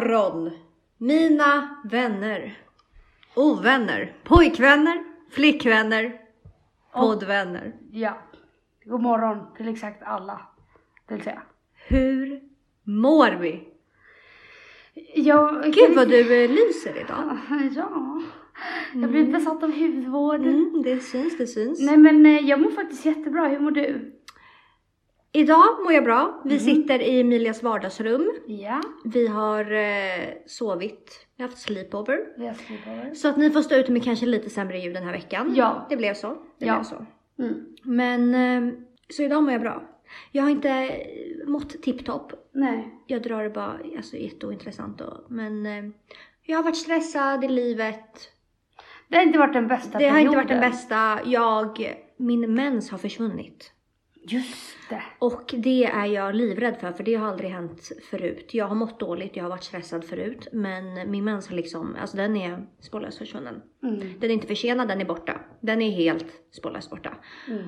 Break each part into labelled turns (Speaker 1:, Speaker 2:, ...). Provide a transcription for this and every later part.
Speaker 1: morgon mina vänner, ovänner, pojkvänner, flickvänner, poddvänner.
Speaker 2: Ja. God morgon till exakt alla. Vill säga.
Speaker 1: Hur mår vi?
Speaker 2: Jag,
Speaker 1: Gud vad du eh, lyser idag.
Speaker 2: Ja. Jag har blivit besatt av hudvård.
Speaker 1: Mm, det syns, det syns.
Speaker 2: Nej men eh, jag mår faktiskt jättebra. Hur mår du?
Speaker 1: Idag mår jag bra. Vi sitter i Emilias vardagsrum.
Speaker 2: Ja.
Speaker 1: Vi har eh, sovit, vi har haft sleepover.
Speaker 2: Vi har sleepover.
Speaker 1: Så att ni får stå ut med kanske lite sämre ljud den här veckan.
Speaker 2: Ja.
Speaker 1: Det blev så. Det
Speaker 2: Ja.
Speaker 1: blev så.
Speaker 2: Mm.
Speaker 1: Men, eh, så idag mår jag bra. Jag har inte mått tipptopp.
Speaker 2: Nej.
Speaker 1: Jag drar det bara, alltså jätteointressant då. Men eh, jag har varit stressad i livet.
Speaker 2: Det har inte varit den bästa
Speaker 1: Det har inte varit den
Speaker 2: perioden.
Speaker 1: bästa. Jag, min mens har försvunnit.
Speaker 2: Just det.
Speaker 1: Och det är jag livrädd för, för det har aldrig hänt förut. Jag har mått dåligt, jag har varit stressad förut. Men min mens har liksom, alltså den är spårlöst försvunnen.
Speaker 2: Mm.
Speaker 1: Den är inte försenad, den är borta. Den är helt spårlöst borta.
Speaker 2: Mm.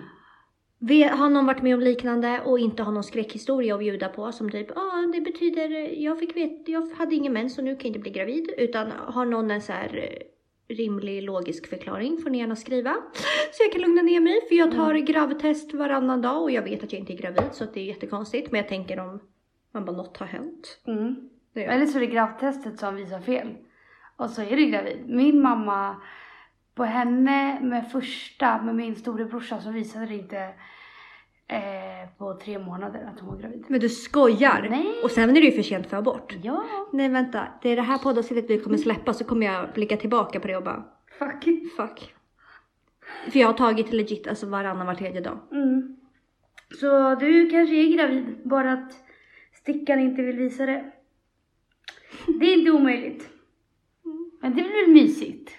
Speaker 1: Vi, har någon varit med om liknande och inte har någon skräckhistoria att bjuda på som typ, ah, det betyder, jag fick veta, jag hade ingen mens så nu kan jag inte bli gravid. Utan har någon en så här rimlig logisk förklaring får ni gärna skriva. Så jag kan lugna ner mig för jag tar gravtest varannan dag och jag vet att jag inte är gravid så det är jättekonstigt. Men jag tänker om man bara något har hänt.
Speaker 2: Mm. Eller så är det gravtestet som visar fel. Och så är du gravid. Min mamma, på henne med första, med min storebrorsa så visade det inte eh, på tre månader att hon var gravid.
Speaker 1: Men du skojar!
Speaker 2: Nej.
Speaker 1: Och sen är det ju för sent för abort.
Speaker 2: Ja,
Speaker 1: Nej vänta, det är det här poddavsnittet vi kommer släppa så kommer jag blicka tillbaka på det och bara
Speaker 2: fuck.
Speaker 1: Fuck. För jag har tagit legit alltså varannan var tredje dag.
Speaker 2: Mm. Så du kanske är gravid, bara att stickan inte vill visa det. Det är inte omöjligt. Men det blir väl mysigt?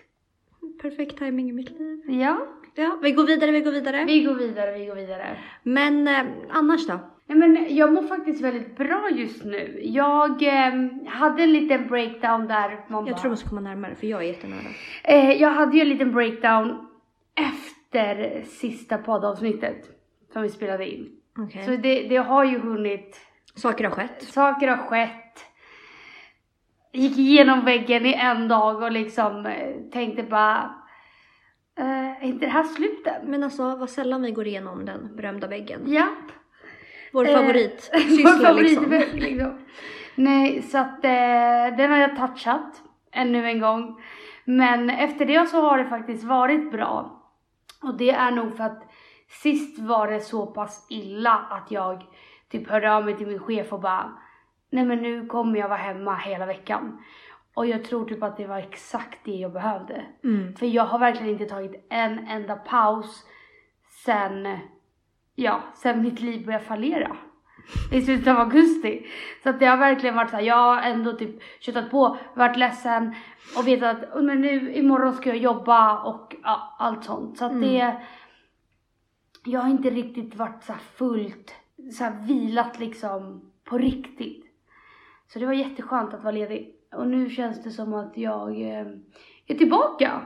Speaker 1: Perfekt timing i mitt liv.
Speaker 2: Ja,
Speaker 1: Ja, vi går vidare, vi går vidare.
Speaker 2: vi går vidare, vi går vidare.
Speaker 1: Men eh, annars då?
Speaker 2: Nej, men jag mår faktiskt väldigt bra just nu. Jag eh, hade en liten breakdown där. Man
Speaker 1: Jag
Speaker 2: bara,
Speaker 1: tror du måste komma närmare för jag är jättenära.
Speaker 2: eh, jag hade ju en liten breakdown efter sista poddavsnittet som vi spelade in.
Speaker 1: Okej.
Speaker 2: Så det, det har ju hunnit,
Speaker 1: Saker har skett.
Speaker 2: saker har skett. Gick igenom väggen i en dag och liksom eh, tänkte bara, eh, är inte det här slutet?
Speaker 1: Men alltså vad sällan vi går igenom den berömda väggen.
Speaker 2: Japp.
Speaker 1: Vår
Speaker 2: Eh,
Speaker 1: favorit
Speaker 2: Vår
Speaker 1: syssla liksom.
Speaker 2: favoritvägg liksom. Nej, så att eh, den har jag touchat ännu en gång. Men efter det så har det faktiskt varit bra. Och det är nog för att sist var det så pass illa att jag typ hörde av mig till min chef och bara Nej men nu kommer jag vara hemma hela veckan. Och jag tror typ att det var exakt det jag behövde.
Speaker 1: Mm.
Speaker 2: För jag har verkligen inte tagit en enda paus sen, ja, sen mitt liv började fallera. I slutet av augusti. Så att det har verkligen varit så här, jag har ändå typ köttat på, varit ledsen och vetat att "Oh, men nu imorgon ska jag jobba och ja, allt sånt. Så att det, jag har inte riktigt varit så fullt, så vilat liksom på riktigt. Så det var jätteskönt att vara ledig. Och nu känns det som att jag eh, är tillbaka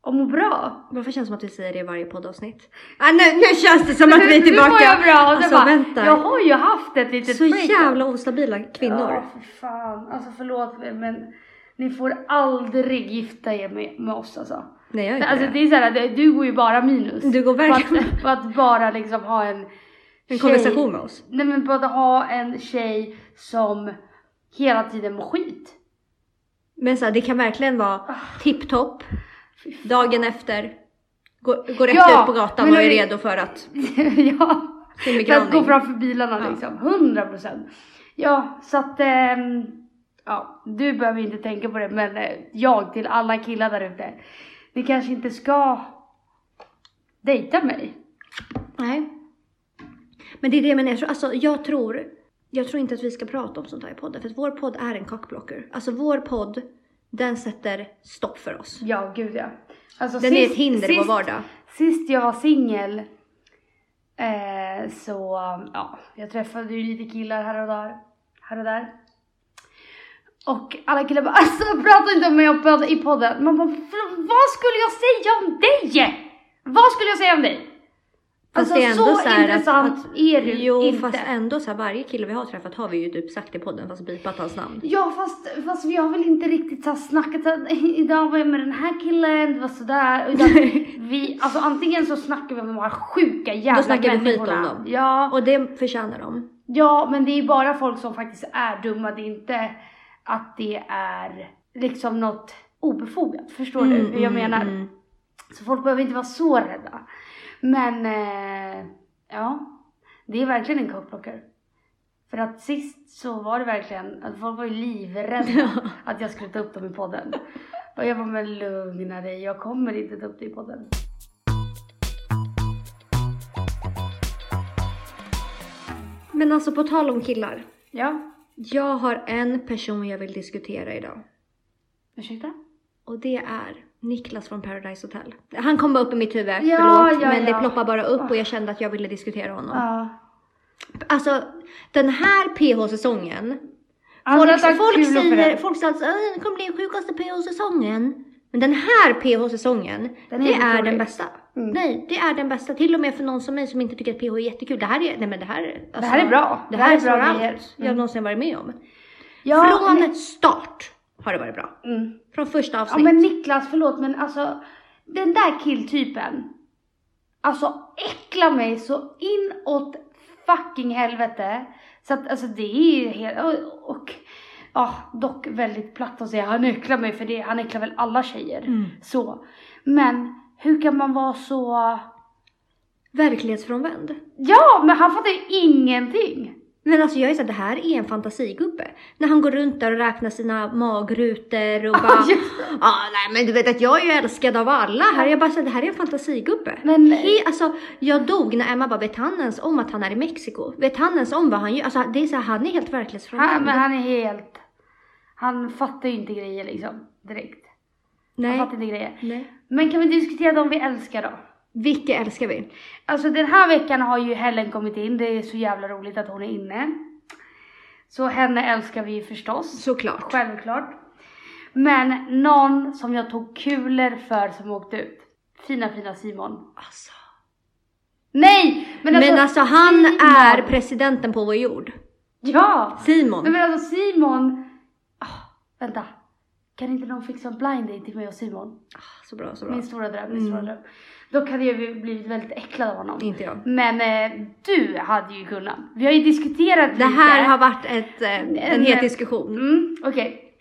Speaker 2: och mår bra.
Speaker 1: Varför känns det som att vi säger det i varje poddavsnitt? Ah, nu, nu känns det som att vi är tillbaka!
Speaker 2: Nu mår jag bra och
Speaker 1: alltså
Speaker 2: så bara,
Speaker 1: vänta.
Speaker 2: jag har ju haft ett litet
Speaker 1: Så
Speaker 2: break.
Speaker 1: jävla ostabila kvinnor.
Speaker 2: Ja, för fan. Alltså förlåt men ni får aldrig gifta er med, med oss alltså.
Speaker 1: Nej jag är inte
Speaker 2: Alltså
Speaker 1: det.
Speaker 2: det är såhär, det- du går ju bara minus.
Speaker 1: Du går verkligen-
Speaker 2: På att, på att bara liksom ha en
Speaker 1: En konversation med oss.
Speaker 2: Nej men på att ha en tjej som hela tiden mår skit.
Speaker 1: Men så här, det kan verkligen vara
Speaker 2: Ah.
Speaker 1: tipptopp. Dagen efter. Går, går rätt
Speaker 2: Ja,
Speaker 1: ut på gatan och är redo för att
Speaker 2: ja. För att gå framför bilarna
Speaker 1: Ja.
Speaker 2: liksom. 100 procent. Ja, så att ehm, ja, du behöver inte tänka på det, men eh, jag till alla killar där ute. Ni kanske inte ska dejta mig.
Speaker 1: Nej. Men det är det jag menar. Alltså, jag tror, jag tror inte att vi ska prata om sånt här i podden. För att vår podd är en cockblocker. Alltså vår podd, den sätter stopp för oss.
Speaker 2: Ja, gud ja. Alltså,
Speaker 1: Den är ett hinder i vår
Speaker 2: sist,
Speaker 1: vardag.
Speaker 2: Sist jag var singel eh, så, ja, jag träffade ju lite killar här och där. Här och där. Och alla killar bara alltså prata inte om mig i podden. Man bara "För- vad skulle jag säga om dig? Vad skulle jag säga om dig? Alltså
Speaker 1: det är ändå
Speaker 2: så,
Speaker 1: så här att-
Speaker 2: intressant
Speaker 1: att-
Speaker 2: är du
Speaker 1: Jo
Speaker 2: inte.
Speaker 1: fast ändå så här, varje kille vi har träffat har vi ju typ sagt i podden fast bipat hans namn.
Speaker 2: Ja fast, fast vi har väl inte riktigt så här snackat här, idag var jag med den här killen, det var sådär. Utan vi, alltså antingen så snackar vi om de här sjuka jävla
Speaker 1: Då snackar vi skit om dem.
Speaker 2: Ja,
Speaker 1: Och det förtjänar de.
Speaker 2: ja, men det är bara folk som faktiskt är dumma. Det är inte att det är liksom något obefogat. Förstår du hur jag menar?
Speaker 1: mm.
Speaker 2: Så folk behöver inte vara så rädda. Men eh, ja, det är verkligen en kockblockare. För att sist så var det verkligen att folk var ju livrädda att jag skulle ta upp dem i podden. Och jag var men lugna dig, jag kommer inte ta upp det i podden.
Speaker 1: Men alltså på tal om killar.
Speaker 2: Ja,
Speaker 1: Jag har en person jag vill diskutera idag.
Speaker 2: ursäkta?
Speaker 1: Och det är Niklas från Paradise Hotel. Han kom bara upp i mitt huvud,
Speaker 2: Ja,
Speaker 1: förlåt.
Speaker 2: ja,
Speaker 1: men det
Speaker 2: ja.
Speaker 1: ploppar bara upp och jag kände att jag ville diskutera honom.
Speaker 2: Ja.
Speaker 1: Alltså den här PH-säsongen.
Speaker 2: Alltså,
Speaker 1: Folk,
Speaker 2: det är
Speaker 1: folk säger, folk säger att "Åh, det kommer bli den sjukaste PH-säsongen. Men den här PH-säsongen,
Speaker 2: är
Speaker 1: det är den bästa.
Speaker 2: Mm.
Speaker 1: Nej, det är den bästa. Till och med för någon som mig som inte tycker att PH är jättekul. Det här är, nej men det här, alltså,
Speaker 2: Det här är bra.
Speaker 1: Det här är
Speaker 2: bra
Speaker 1: bra allt jag någonsin varit med om.
Speaker 2: Ja,
Speaker 1: Från
Speaker 2: men-
Speaker 1: start har det varit bra.
Speaker 2: Mm.
Speaker 1: Från första
Speaker 2: Ja
Speaker 1: avsnitt.
Speaker 2: men Niklas, förlåt men alltså den där killtypen. Alltså äcklar mig så inåt fucking helvete. Så att alltså det är ju helt, och, och ja dock väldigt platt att säga han äcklar mig för det, han äcklar väl alla tjejer.
Speaker 1: Mm.
Speaker 2: Så. Men hur kan man vara så,
Speaker 1: Verklighetsfrånvänd.
Speaker 2: ja men han fattar ju ingenting.
Speaker 1: Men alltså jag är så här, det här är en fantasigubbe. När han går runt där och räknar sina magrutor och bara
Speaker 2: Ja.
Speaker 1: Ja, nej men du vet att jag är ju älskad av alla här. Jag bara så här, det här är en fantasigubbe.
Speaker 2: Men-
Speaker 1: He, alltså jag dog när Emma bara, vet han ens om att han är i Mexiko? Vet han ens om vad han gör? Alltså det är så här, han är helt verklighetsfrånvänd.
Speaker 2: Han, men han är helt, han fattar ju inte grejer liksom direkt. Han
Speaker 1: nej.
Speaker 2: fattar inte grejer.
Speaker 1: nej.
Speaker 2: Men kan vi diskutera de vi älskar då?
Speaker 1: Vilka älskar vi?
Speaker 2: Alltså den här veckan har ju Helen kommit in. Det är så jävla roligt att hon är inne. Så henne älskar vi förstås.
Speaker 1: Såklart.
Speaker 2: Självklart. Men någon som jag tog kulor för som åkte ut. Fina fina Simon.
Speaker 1: Alltså.
Speaker 2: Nej! Men alltså,
Speaker 1: Men alltså han
Speaker 2: Simon.
Speaker 1: är presidenten på vår jord.
Speaker 2: Ja!
Speaker 1: Simon.
Speaker 2: Nej men alltså Simon. Ah, vänta. Kan inte någon fixa en blind date till mig och Simon?
Speaker 1: Ah, Så bra, så bra.
Speaker 2: Min stora dröm, min stora dröm. Då hade jag blivit väldigt äcklad av honom.
Speaker 1: Inte jag.
Speaker 2: Men eh, du hade ju kunnat. Vi har ju diskuterat
Speaker 1: Det
Speaker 2: lite.
Speaker 1: här har varit ett, eh, en
Speaker 2: En-
Speaker 1: het diskussion.
Speaker 2: Mm, Okej.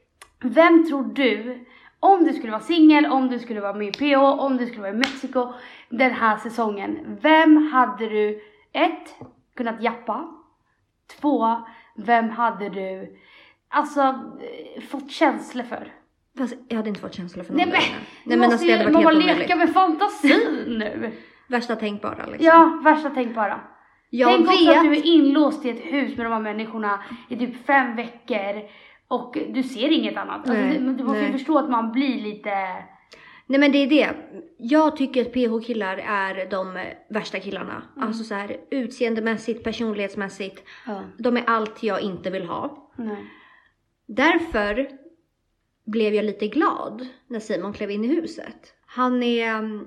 Speaker 2: Vem tror du, om du skulle vara singel, om du skulle vara med i PH, om du skulle vara i Mexiko den här säsongen. Vem hade du, ett, kunnat jappa? Två, vem hade du, alltså, eh, fått känslor för?
Speaker 1: Fast jag hade inte fått känslor för någon
Speaker 2: Nej
Speaker 1: där inne. Nej men alltså det hade varit
Speaker 2: man
Speaker 1: helt omöjligt.
Speaker 2: leka med fantasin nu.
Speaker 1: Värsta tänkbara liksom.
Speaker 2: Ja, värsta tänkbara.
Speaker 1: Jag
Speaker 2: Tänk också
Speaker 1: vet.
Speaker 2: att du är inlåst i ett hus med de här människorna i typ fem veckor och du ser inget annat. Alltså,
Speaker 1: Nej,
Speaker 2: du, du måste ju förstå att man blir lite...
Speaker 1: Nej men det är det. Jag tycker att PH-killar är de värsta killarna.
Speaker 2: Mm.
Speaker 1: Alltså så här utseendemässigt, personlighetsmässigt.
Speaker 2: Ja.
Speaker 1: De är allt jag inte vill ha.
Speaker 2: Nej.
Speaker 1: Därför blev jag lite glad när Simon klev in i huset. Han är mm,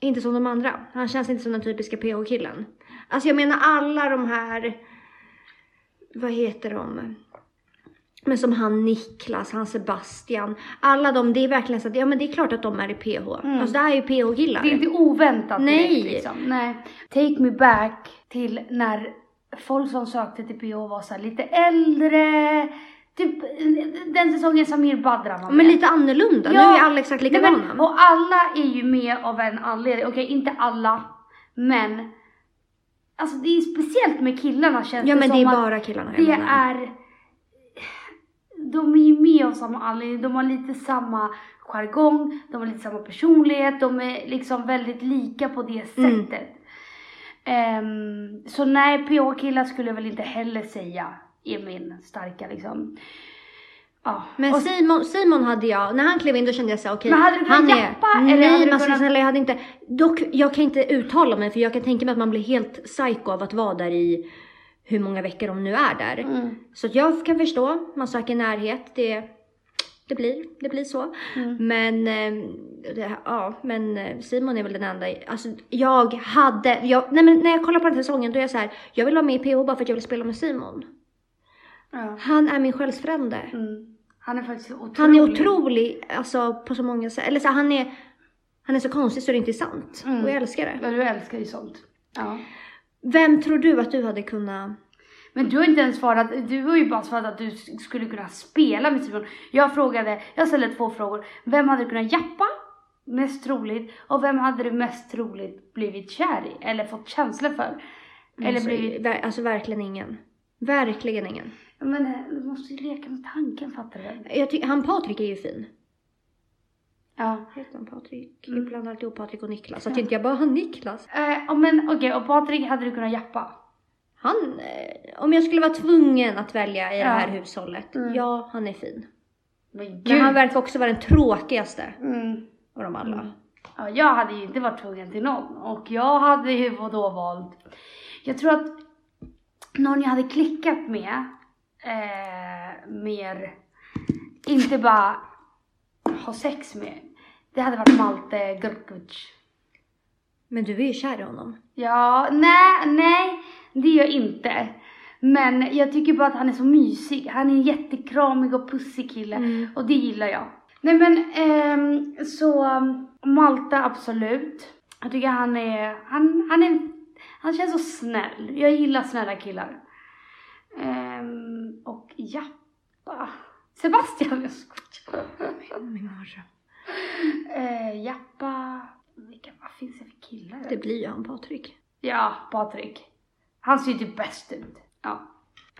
Speaker 1: inte som de andra. Han känns inte som den typiska PH-killen. Alltså jag menar alla de här, vad heter de? Men som han Niklas, han Sebastian. Alla de, det är verkligen så att, ja men det är klart att de är i PH. Alltså det här är ju PH-killar.
Speaker 2: Det är inte oväntat direkt
Speaker 1: Nej.
Speaker 2: liksom. Nej. Take me back till när folk som sökte till PH var så lite äldre. Typ den säsongen Samir Badran var med.
Speaker 1: Men lite annorlunda. Nu är alla exakt
Speaker 2: Nej,
Speaker 1: likadana.
Speaker 2: men, och alla är ju med av en anledning. Okej, inte alla. Men. Alltså det är speciellt med killarna känns
Speaker 1: ja
Speaker 2: det
Speaker 1: men
Speaker 2: som
Speaker 1: det är bara killarna
Speaker 2: det är. De är ju med av samma anledning. De har lite samma jargong. De har lite samma personlighet. De är liksom väldigt lika på det
Speaker 1: Mm.
Speaker 2: sättet. Ehm, så nej, PH-killar skulle jag väl inte heller säga är min starka liksom. Ja.
Speaker 1: Men
Speaker 2: och
Speaker 1: Simon, Simon hade jag, när han klev in då kände jag så här, okej.
Speaker 2: Men hade du kunnat
Speaker 1: han är,
Speaker 2: jappa,
Speaker 1: Nej
Speaker 2: eller hade du
Speaker 1: men
Speaker 2: kunnat-
Speaker 1: snälla jag hade inte. Dock, jag kan inte uttala mig för jag kan tänka mig att man blir helt psycho av att vara där i hur många veckor de nu är där.
Speaker 2: Mm.
Speaker 1: Så att jag kan förstå, man söker närhet. Det, det blir, det blir så.
Speaker 2: Mm.
Speaker 1: Men, eh, det, ja, men eh, Simon är väl den enda, alltså jag hade, jag, nej men när jag kollar på den här säsongen då är jag så här, jag vill vara med i PH bara för att jag vill spela med Simon.
Speaker 2: Ja.
Speaker 1: Han är min själsfrände.
Speaker 2: Mm. Han är faktiskt otrolig.
Speaker 1: Han är otrolig, alltså på så många sätt. Eller så han är, han är så konstig så det är inte sant.
Speaker 2: Mm.
Speaker 1: Och jag älskar det.
Speaker 2: Ja, du älskar ju sånt. Ja.
Speaker 1: Vem tror du att du hade kunnat...
Speaker 2: Men du har inte ens svarat, du har ju bara svarat att du skulle kunna spela med Simon. Jag frågade, jag ställde två frågor. Vem hade du kunnat jappa mest troligt? Och vem hade du mest troligt blivit kär i? Eller fått känslor för? Eller
Speaker 1: alltså,
Speaker 2: blivit...
Speaker 1: ver- alltså verkligen ingen. Verkligen ingen.
Speaker 2: Men eh, du måste ju leka med tanken, fattar du?
Speaker 1: Jag tycker, han Patrik är ju fin.
Speaker 2: Ja.
Speaker 1: Heter han Patrik?
Speaker 2: Mm.
Speaker 1: Jag blandar alltid ihop Patrik och Niklas. Så att inte jag bara, han Niklas.
Speaker 2: Eh, ja, men okej, och Patrik hade du kunnat jappa?
Speaker 1: Han, eh, om jag skulle vara tvungen att välja i det
Speaker 2: Ja.
Speaker 1: här hushållet.
Speaker 2: Mm.
Speaker 1: Ja, han är fin.
Speaker 2: Men
Speaker 1: Men han verkar också vara den tråkigaste
Speaker 2: Mm.
Speaker 1: av dem alla.
Speaker 2: Mm. Ja, jag hade ju inte varit tvungen till någon och jag hade ju då valt. Jag tror att någon jag hade klickat med eh, mer, inte bara ha sex med. Det hade varit Malte Grkovic.
Speaker 1: Men du är ju kär i honom.
Speaker 2: Ja, nej, nej, det är jag inte. Men jag tycker bara att han är så mysig. Han är en jättekramig och pussig kille
Speaker 1: Mm.
Speaker 2: och det gillar jag. Nej men ehm, så Malta absolut. Jag tycker han är, han, han är, han känns så snäll. Jag gillar snälla killar. Ehm, och Jappa. Sebastian, jag skojar.
Speaker 1: Min mardröm.
Speaker 2: Eh, Jappa, vilka, vad finns det för killar?
Speaker 1: Det blir ju han Patrik.
Speaker 2: Ja, Patrik. Han ser ju typ bäst ut. Ja.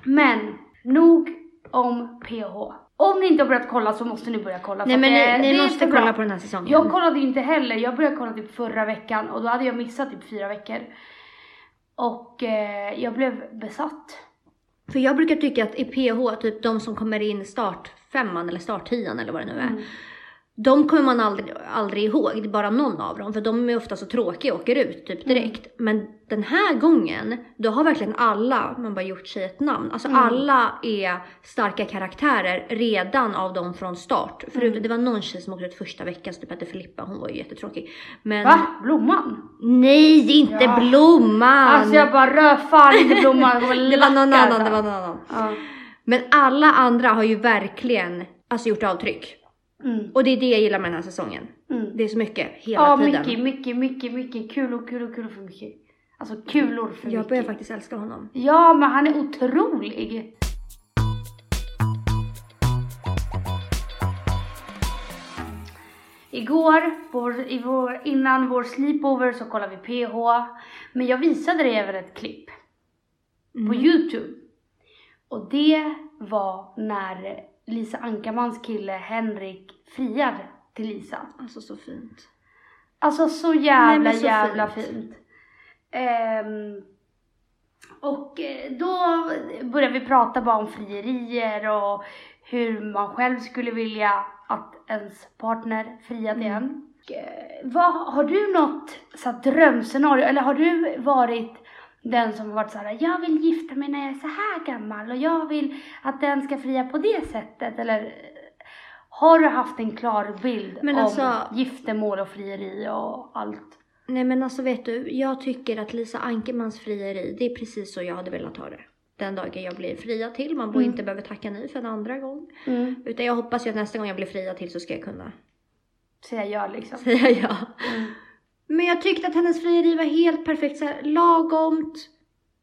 Speaker 2: Men, nog om PH. Om ni inte har börjat kolla så måste ni börja kolla.
Speaker 1: Nej
Speaker 2: för
Speaker 1: men
Speaker 2: det-
Speaker 1: ni,
Speaker 2: det
Speaker 1: måste
Speaker 2: för bra.
Speaker 1: kolla på den här säsongen.
Speaker 2: Jag kollade ju inte heller. Jag började kolla typ förra veckan och då hade jag missat typ fyra veckor. Och eh, jag blev besatt.
Speaker 1: För jag brukar tycka att i PH, typ de som kommer in start femman eller start tian eller vad det nu är.
Speaker 2: Mm.
Speaker 1: De kommer man aldrig, aldrig ihåg, det är bara någon av dem. För de är ofta så tråkiga och åker ut typ direkt. Men den här gången, då har verkligen alla, man bara gjort sig ett namn. Alltså
Speaker 2: Mm.
Speaker 1: alla är starka karaktärer redan av dem från start. Förutom,
Speaker 2: Mm.
Speaker 1: det var någon tjej som åkte ut första veckan, som typ hette Filippa, hon var ju jättetråkig. Men
Speaker 2: Va? Blomman?
Speaker 1: nej, inte
Speaker 2: Ja.
Speaker 1: Blomman!
Speaker 2: Alltså jag bara rör fan inte Blomman.
Speaker 1: det var någon annan,
Speaker 2: så.
Speaker 1: det var någon annan.
Speaker 2: Ja.
Speaker 1: Men alla andra har ju verkligen alltså, gjort avtryck.
Speaker 2: Mm.
Speaker 1: Och det är det jag gillar med den här säsongen.
Speaker 2: Mm.
Speaker 1: Det är så mycket hela
Speaker 2: Ja,
Speaker 1: tiden.
Speaker 2: mycket, mycket, mycket, mycket kulor, kulor, kulor för mycket. Alltså kulor för
Speaker 1: Jag
Speaker 2: mycket.
Speaker 1: börjar faktiskt älska honom.
Speaker 2: Ja, men han är otrolig. Igår, på vår, i vår, innan vår sleepover så kollade vi PH. Men jag visade dig även ett klipp på
Speaker 1: Mm.
Speaker 2: Youtube. Och det var när Lisa Ankarmans kille Henrik friar till Lisa.
Speaker 1: Alltså så fint.
Speaker 2: Alltså så jävla
Speaker 1: Nej, så
Speaker 2: jävla
Speaker 1: fint.
Speaker 2: fint. Ehm, och eh, då började vi prata bara om frierier och hur man själv skulle vilja att ens partner till
Speaker 1: Mm.
Speaker 2: en. Eh, Vad, har du något så drömscenario eller har du varit den som har varit så här, jag vill gifta mig när jag är så här gammal och jag vill att den ska fria på det sättet eller har du haft en klar bild
Speaker 1: Men
Speaker 2: om
Speaker 1: alltså-
Speaker 2: giftermål och frieri och allt?
Speaker 1: Nej men alltså vet du, jag tycker att Lisa Ankermans frieri, det är precis så jag hade velat ha det. Den dagen jag blir fria till, man
Speaker 2: Mm.
Speaker 1: inte behöver tacka nej för en andra gång.
Speaker 2: Mm.
Speaker 1: Utan jag hoppas ju att nästa gång jag blir fria till så ska jag kunna
Speaker 2: Säga ja liksom.
Speaker 1: säga ja.
Speaker 2: Mm.
Speaker 1: Men jag tyckte att hennes frieri var helt perfekt, så här, lagomt,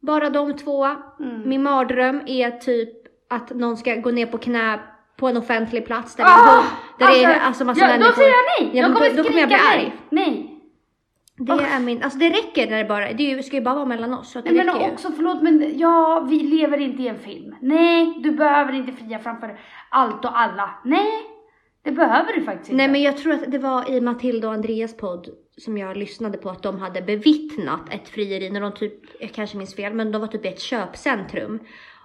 Speaker 1: bara de två.
Speaker 2: Mm.
Speaker 1: Min mardröm är typ att någon ska gå ner på knä på en offentlig plats där,
Speaker 2: Ah!
Speaker 1: det, där det är alltså massa
Speaker 2: ja,
Speaker 1: människor.
Speaker 2: Då säger jag nej!
Speaker 1: Ja,
Speaker 2: jag kommer
Speaker 1: då- då kommer jag bli
Speaker 2: nej.
Speaker 1: arg.
Speaker 2: Nej.
Speaker 1: Det är min, alltså det räcker när det bara, det ju- ska ju bara vara mellan oss. Så att det
Speaker 2: Nej men
Speaker 1: ju.
Speaker 2: också förlåt men ja, vi lever inte i en film. Nej, du behöver inte fria framför allt och alla. Nej, det behöver du faktiskt inte.
Speaker 1: Nej men jag tror att det var i Matilda och Andreas podd som jag lyssnade på att de hade bevittnat ett frieri när de typ, jag kanske minns fel, men de var typ i ett köpcentrum.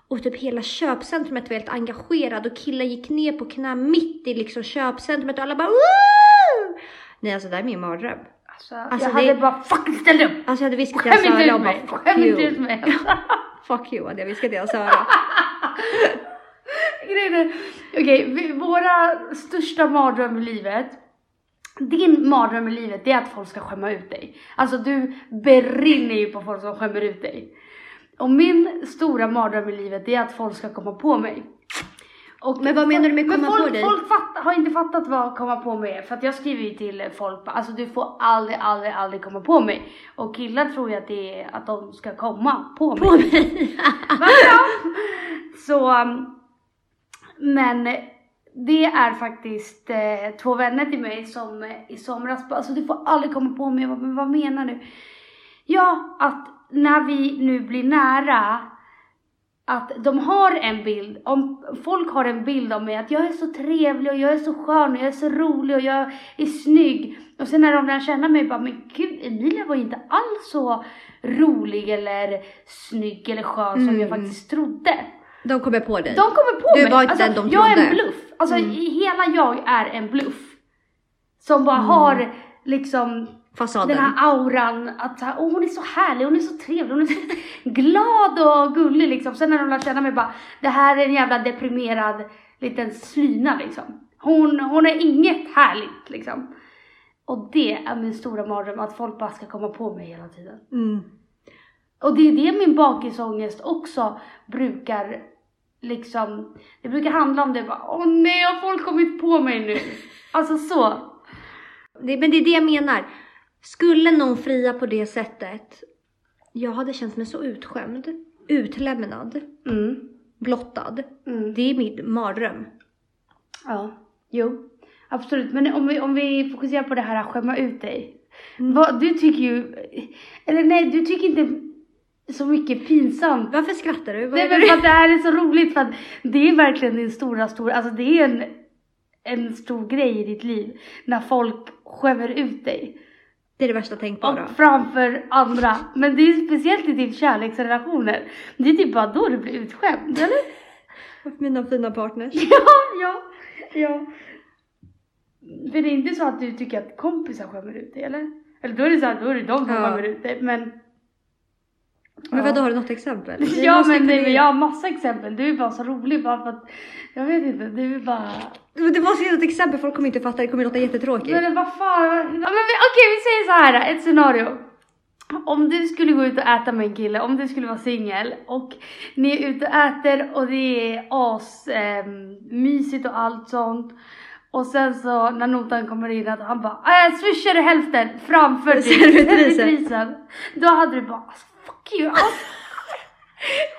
Speaker 1: Och typ hela köpcentrumet var helt engagerad och killen gick ner på knä mitt i liksom köpcentrumet och alla bara Woo! Nej alltså det här är min mardröm.
Speaker 2: Alltså,
Speaker 1: Alltså,
Speaker 2: jag
Speaker 1: det-
Speaker 2: hade bara fucking ställt upp!
Speaker 1: Alltså jag hade viskat till hans öra och bara fuck you.
Speaker 2: ut mig!
Speaker 1: Fuck you hade jag viskat till hans öra.
Speaker 2: Grejen är, okej, vi- våra största mardröm i livet. Din mardröm i livet det är att folk ska skämma ut dig. Alltså du brinner ju på folk som skämmer ut dig. Och min stora mardröm i livet det är att folk ska komma på mig. Och
Speaker 1: Men vad menar du med komma
Speaker 2: folk,
Speaker 1: på dig?
Speaker 2: Folk fatt, har inte fattat vad komma på mig är. För att jag skriver ju till folk, alltså du får aldrig, aldrig, aldrig komma på mig. Och killar tror ju att det är att de ska komma på mig.
Speaker 1: På mig.
Speaker 2: Så, um, men det är faktiskt eh, två vänner till mig som eh, i somras bara, alltså du får aldrig komma på mig. Jag bara, Men vad menar du? Ja, att när vi nu blir nära, att de har en bild, om folk har en bild av mig att jag är så trevlig och jag är så skön och jag är så rolig och jag är snygg. Och sen när de lär känna mig bara, men gud Emilia var ju inte alls så rolig eller snygg eller skön som
Speaker 1: Mm.
Speaker 2: jag faktiskt trodde.
Speaker 1: De kommer på dig.
Speaker 2: De kommer på
Speaker 1: Du
Speaker 2: mig.
Speaker 1: var inte
Speaker 2: alltså,
Speaker 1: den de
Speaker 2: jag är en bluff. Alltså
Speaker 1: Mm.
Speaker 2: hela jag är en bluff. Som bara har liksom
Speaker 1: Fasaden.
Speaker 2: den här auran att åh, hon är så härlig, hon är så trevlig, hon är så glad och gullig liksom. Sen när de lär känna mig bara, det här är en jävla deprimerad liten slyna liksom. Hon, hon är inget härligt liksom. Och det är min stora mardröm, att folk bara ska komma på mig hela tiden.
Speaker 1: Mm.
Speaker 2: Och det är det min bakisångest också brukar liksom, det brukar handla om det bara, åh nej har folk kommit på mig nu? Alltså så.
Speaker 1: Det, men det är det jag menar. Skulle någon fria på det sättet, jag hade känt mig så utskämd, utlämnad,
Speaker 2: Mm.
Speaker 1: blottad.
Speaker 2: Mm.
Speaker 1: Det är min mardröm.
Speaker 2: Ja, jo. Absolut, men om vi, om vi fokuserar på det här att skämma ut dig.
Speaker 1: Mm.
Speaker 2: Vad, du tycker ju, eller nej du tycker inte så mycket pinsamt.
Speaker 1: Varför skrattar du? Vad
Speaker 2: Nej men för att det här är så roligt för att det är verkligen din stora, stora, alltså det är en, en stor grej i ditt liv. När folk skämmer ut dig.
Speaker 1: det är det värsta tänkbara.
Speaker 2: Och framför andra. Men det är speciellt i typ kärleksrelationer. Det är typ bara då du blir utskämd, eller?
Speaker 1: Mina fina partners.
Speaker 2: Ja, ja, ja. För det är inte så att du tycker att kompisar skämmer ut dig, eller? Eller då är det så att då är det de som
Speaker 1: Ja.
Speaker 2: skämmer ut dig, men...
Speaker 1: Men vadå, har du något exempel? Vi
Speaker 2: Ja men, nej, men jag har massa exempel, du är bara så rolig bara för att, jag vet inte, du är bara...
Speaker 1: Men Du måste ge något exempel, folk kommer inte fatta, det kommer låta jättetråkigt.
Speaker 2: Men vad fan, ja, men okej vi säger så här, ett scenario. Om du skulle gå ut och äta med en kille, om du skulle vara singel och ni är ute och äter och det är as ehm, mysigt och allt sånt. Och sen så när notan kommer in att han bara äh, swishar hälften framför
Speaker 1: Servitrisen.
Speaker 2: Då hade du bara fuck you. Alltså,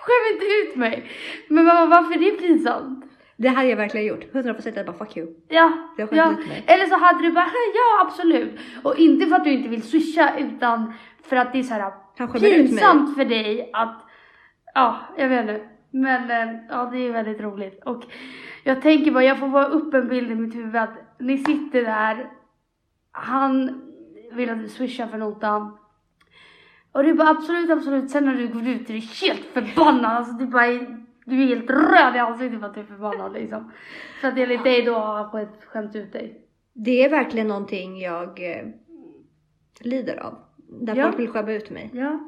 Speaker 2: Skäm inte ut mig. Men vad- varför är det pinsamt?
Speaker 1: Det hade jag verkligen gjort. 100% jag bara fuck you.
Speaker 2: Ja,
Speaker 1: Jag
Speaker 2: ja.
Speaker 1: ut mig.
Speaker 2: eller så hade du bara ja absolut. Och inte för att du inte vill swisha utan för att det är så här pinsamt för dig att, ja jag vet inte. Men eh, ja det är väldigt roligt. Och jag tänker bara, jag får bara upp en bild i mitt huvud att ni sitter där, han vill att du swishar för notan. Och du bara absolut, absolut. Sen när du går ut är du helt förbannad. Alltså du bara är, du är helt röd i ansiktet för att du är förbannad liksom. För att enligt dig då har han skämt- ut dig.
Speaker 1: Det är verkligen någonting jag eh, lider av. Där
Speaker 2: Ja.
Speaker 1: folk vill skämma ut mig.
Speaker 2: Ja.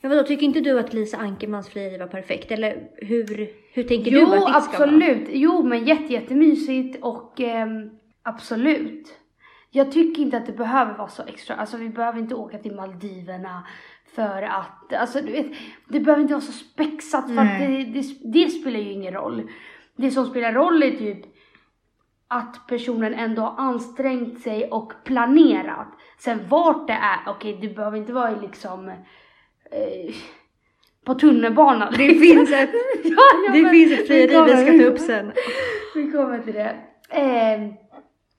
Speaker 1: Men vadå, tycker inte du att Lisa Ankermans frieri var perfekt? Eller hur, hur tänker
Speaker 2: Jo
Speaker 1: du att ditt ska vara?
Speaker 2: absolut. Jo men jätte, jättemysigt och ehm, absolut. Jag tycker inte att det behöver vara så extra. Alltså vi behöver inte åka till Maldiverna för att, alltså du vet, det behöver inte vara så spexat för att det, det, det spelar ju ingen roll. Det som spelar roll är typ att personen ändå har ansträngt sig och planerat. Sen vart det är, okej du behöver inte vara liksom eh, på tunnelbanan.
Speaker 1: Det finns ett,
Speaker 2: ja, ja,
Speaker 1: det
Speaker 2: men
Speaker 1: finns ett frieri vi
Speaker 2: kommer-
Speaker 1: ska ta upp sen.
Speaker 2: Vi kommer till det. Eh,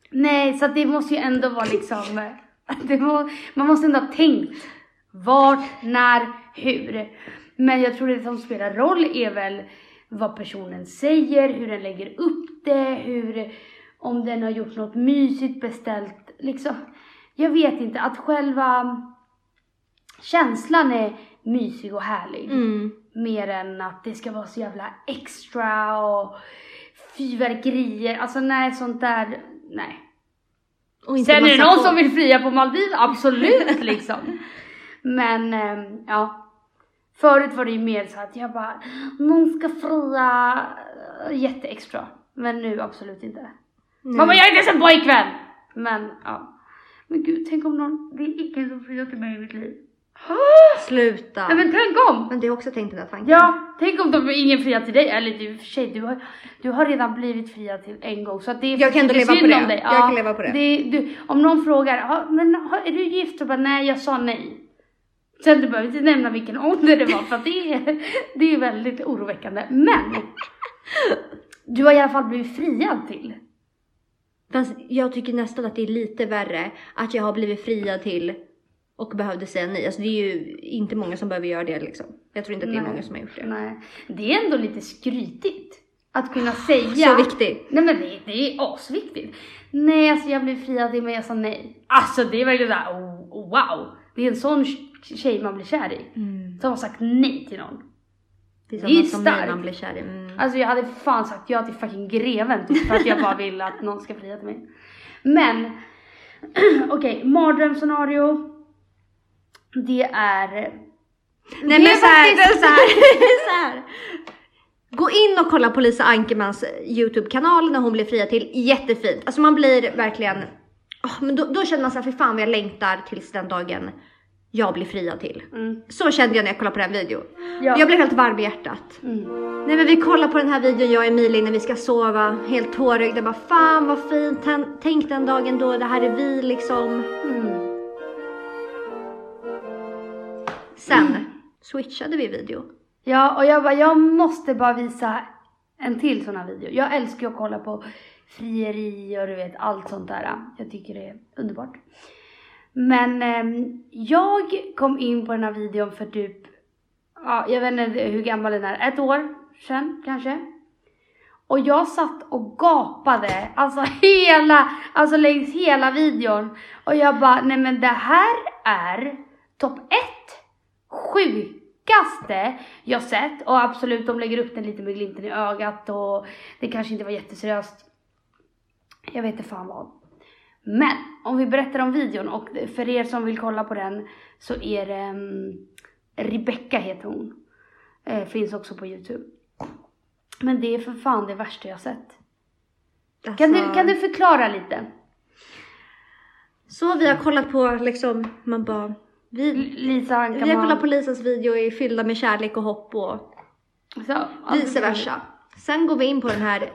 Speaker 2: nej, så det måste ju ändå vara liksom, må, man måste ändå ha tänkt vart, när, hur. Men jag tror det som spelar roll är väl vad personen säger, hur den lägger upp det, hur, om den har gjort något mysigt, beställt, liksom. Jag vet inte, att själva känslan är mysig och härlig.
Speaker 1: Mm.
Speaker 2: Mer än att det ska vara så jävla extra och fyrverkerier. Alltså nej, sånt där, nej. Sen är det någon
Speaker 1: folk.
Speaker 2: som vill fria på Maldiv, absolut liksom. Men ehm, ja. Förut var det ju mer så att jag bara, någon ska fria jätteextra. Men nu absolut inte. Mamma jag är inte ens en pojkvän! Men ja. Men gud, tänk om någon, det är ingen som friar till mig i mitt liv.
Speaker 1: Sluta.
Speaker 2: Nej men tänk om!
Speaker 1: Men du har också tänkt den där tanken?
Speaker 2: Ja, tänk om de ingen friar till dig. Eller i och för sig, du har, du har redan blivit friad till en gång. Så att det är
Speaker 1: Jag kan ändå
Speaker 2: det är
Speaker 1: leva på det.
Speaker 2: om dig.
Speaker 1: Jag kan leva på det.
Speaker 2: du, om någon frågar, "Ja, men är du gift? Och bara, nej jag sa nej. Sen du behöver inte nämna vilken ålder det var för att det är, det är väldigt oroväckande. Men! Du har i alla fall blivit friad till.
Speaker 1: Fast jag tycker nästan att det är lite värre att jag har blivit friad till och behövde säga nej. Alltså det är ju inte många som behöver göra det liksom. Jag tror inte att det är
Speaker 2: Nej.
Speaker 1: många som har gjort det.
Speaker 2: Nej. Det är ändå lite skrytigt. Att kunna säga.
Speaker 1: Så viktigt.
Speaker 2: Nej men det, det är asviktigt. Nej alltså jag blev friad till men jag sa nej. Alltså det är verkligen såhär oh, wow. Det är en sån tjej man blir kär i. Som har sagt nej till någon.
Speaker 1: Det är
Speaker 2: Det är
Speaker 1: som
Speaker 2: starkt.
Speaker 1: man blir kär i. Mm.
Speaker 2: Alltså jag hade fan sagt ja till fucking greven typ, för att jag bara ville att någon ska fria till mig. Men okej, mardrömsscenario. Det är...
Speaker 1: Nej
Speaker 2: det
Speaker 1: men
Speaker 2: är
Speaker 1: såhär. Gå in och kolla på Lisa Ankermans YouTube-kanal när hon blir fria till. Jättefint. Alltså man blir verkligen, åh, men då, då känner man såhär, för fan vad jag längtar tills den dagen jag blir fria till.
Speaker 2: Mm.
Speaker 1: Så kände jag när jag kollade på den videon.
Speaker 2: Ja.
Speaker 1: Jag blev helt varm i hjärtat.
Speaker 2: Mm.
Speaker 1: Nej men vi kollar på den här videon jag och Emilie när vi ska sova, helt tårögda. Bara fan vad fint, Tän- tänk den dagen då det här är vi liksom.
Speaker 2: Mm.
Speaker 1: Sen switchade vi video.
Speaker 2: Ja, och jag bara, jag måste bara visa en till sån här video. Jag älskar ju att kolla på frieri och du vet allt sånt där. Jag tycker det är underbart. Men ehm, jag kom in på den här videon för typ, ja, jag vet inte hur gammal den är, ett år sedan kanske. Och jag satt och gapade, alltså hela, alltså längs hela videon. Och jag bara, nej men det här är topp ett sjukaste jag sett. Och absolut, de lägger upp den lite med glimten i ögat och det kanske inte var jätteseriöst. Jag vet inte fan vad. Men om vi berättar om videon och för er som vill kolla på den så är det um, Rebecca heter hon. Eh, finns också på Youtube. Men det är för fan det värsta jag sett. Kan,
Speaker 1: Alltså-
Speaker 2: du, kan du förklara lite?
Speaker 1: Så vi har kollat på liksom, man bara, vi,
Speaker 2: Lisa
Speaker 1: vi har kollat på Lisas video är fyllda med kärlek och hopp och
Speaker 2: Så,
Speaker 1: vice versa. Sen går vi in på den här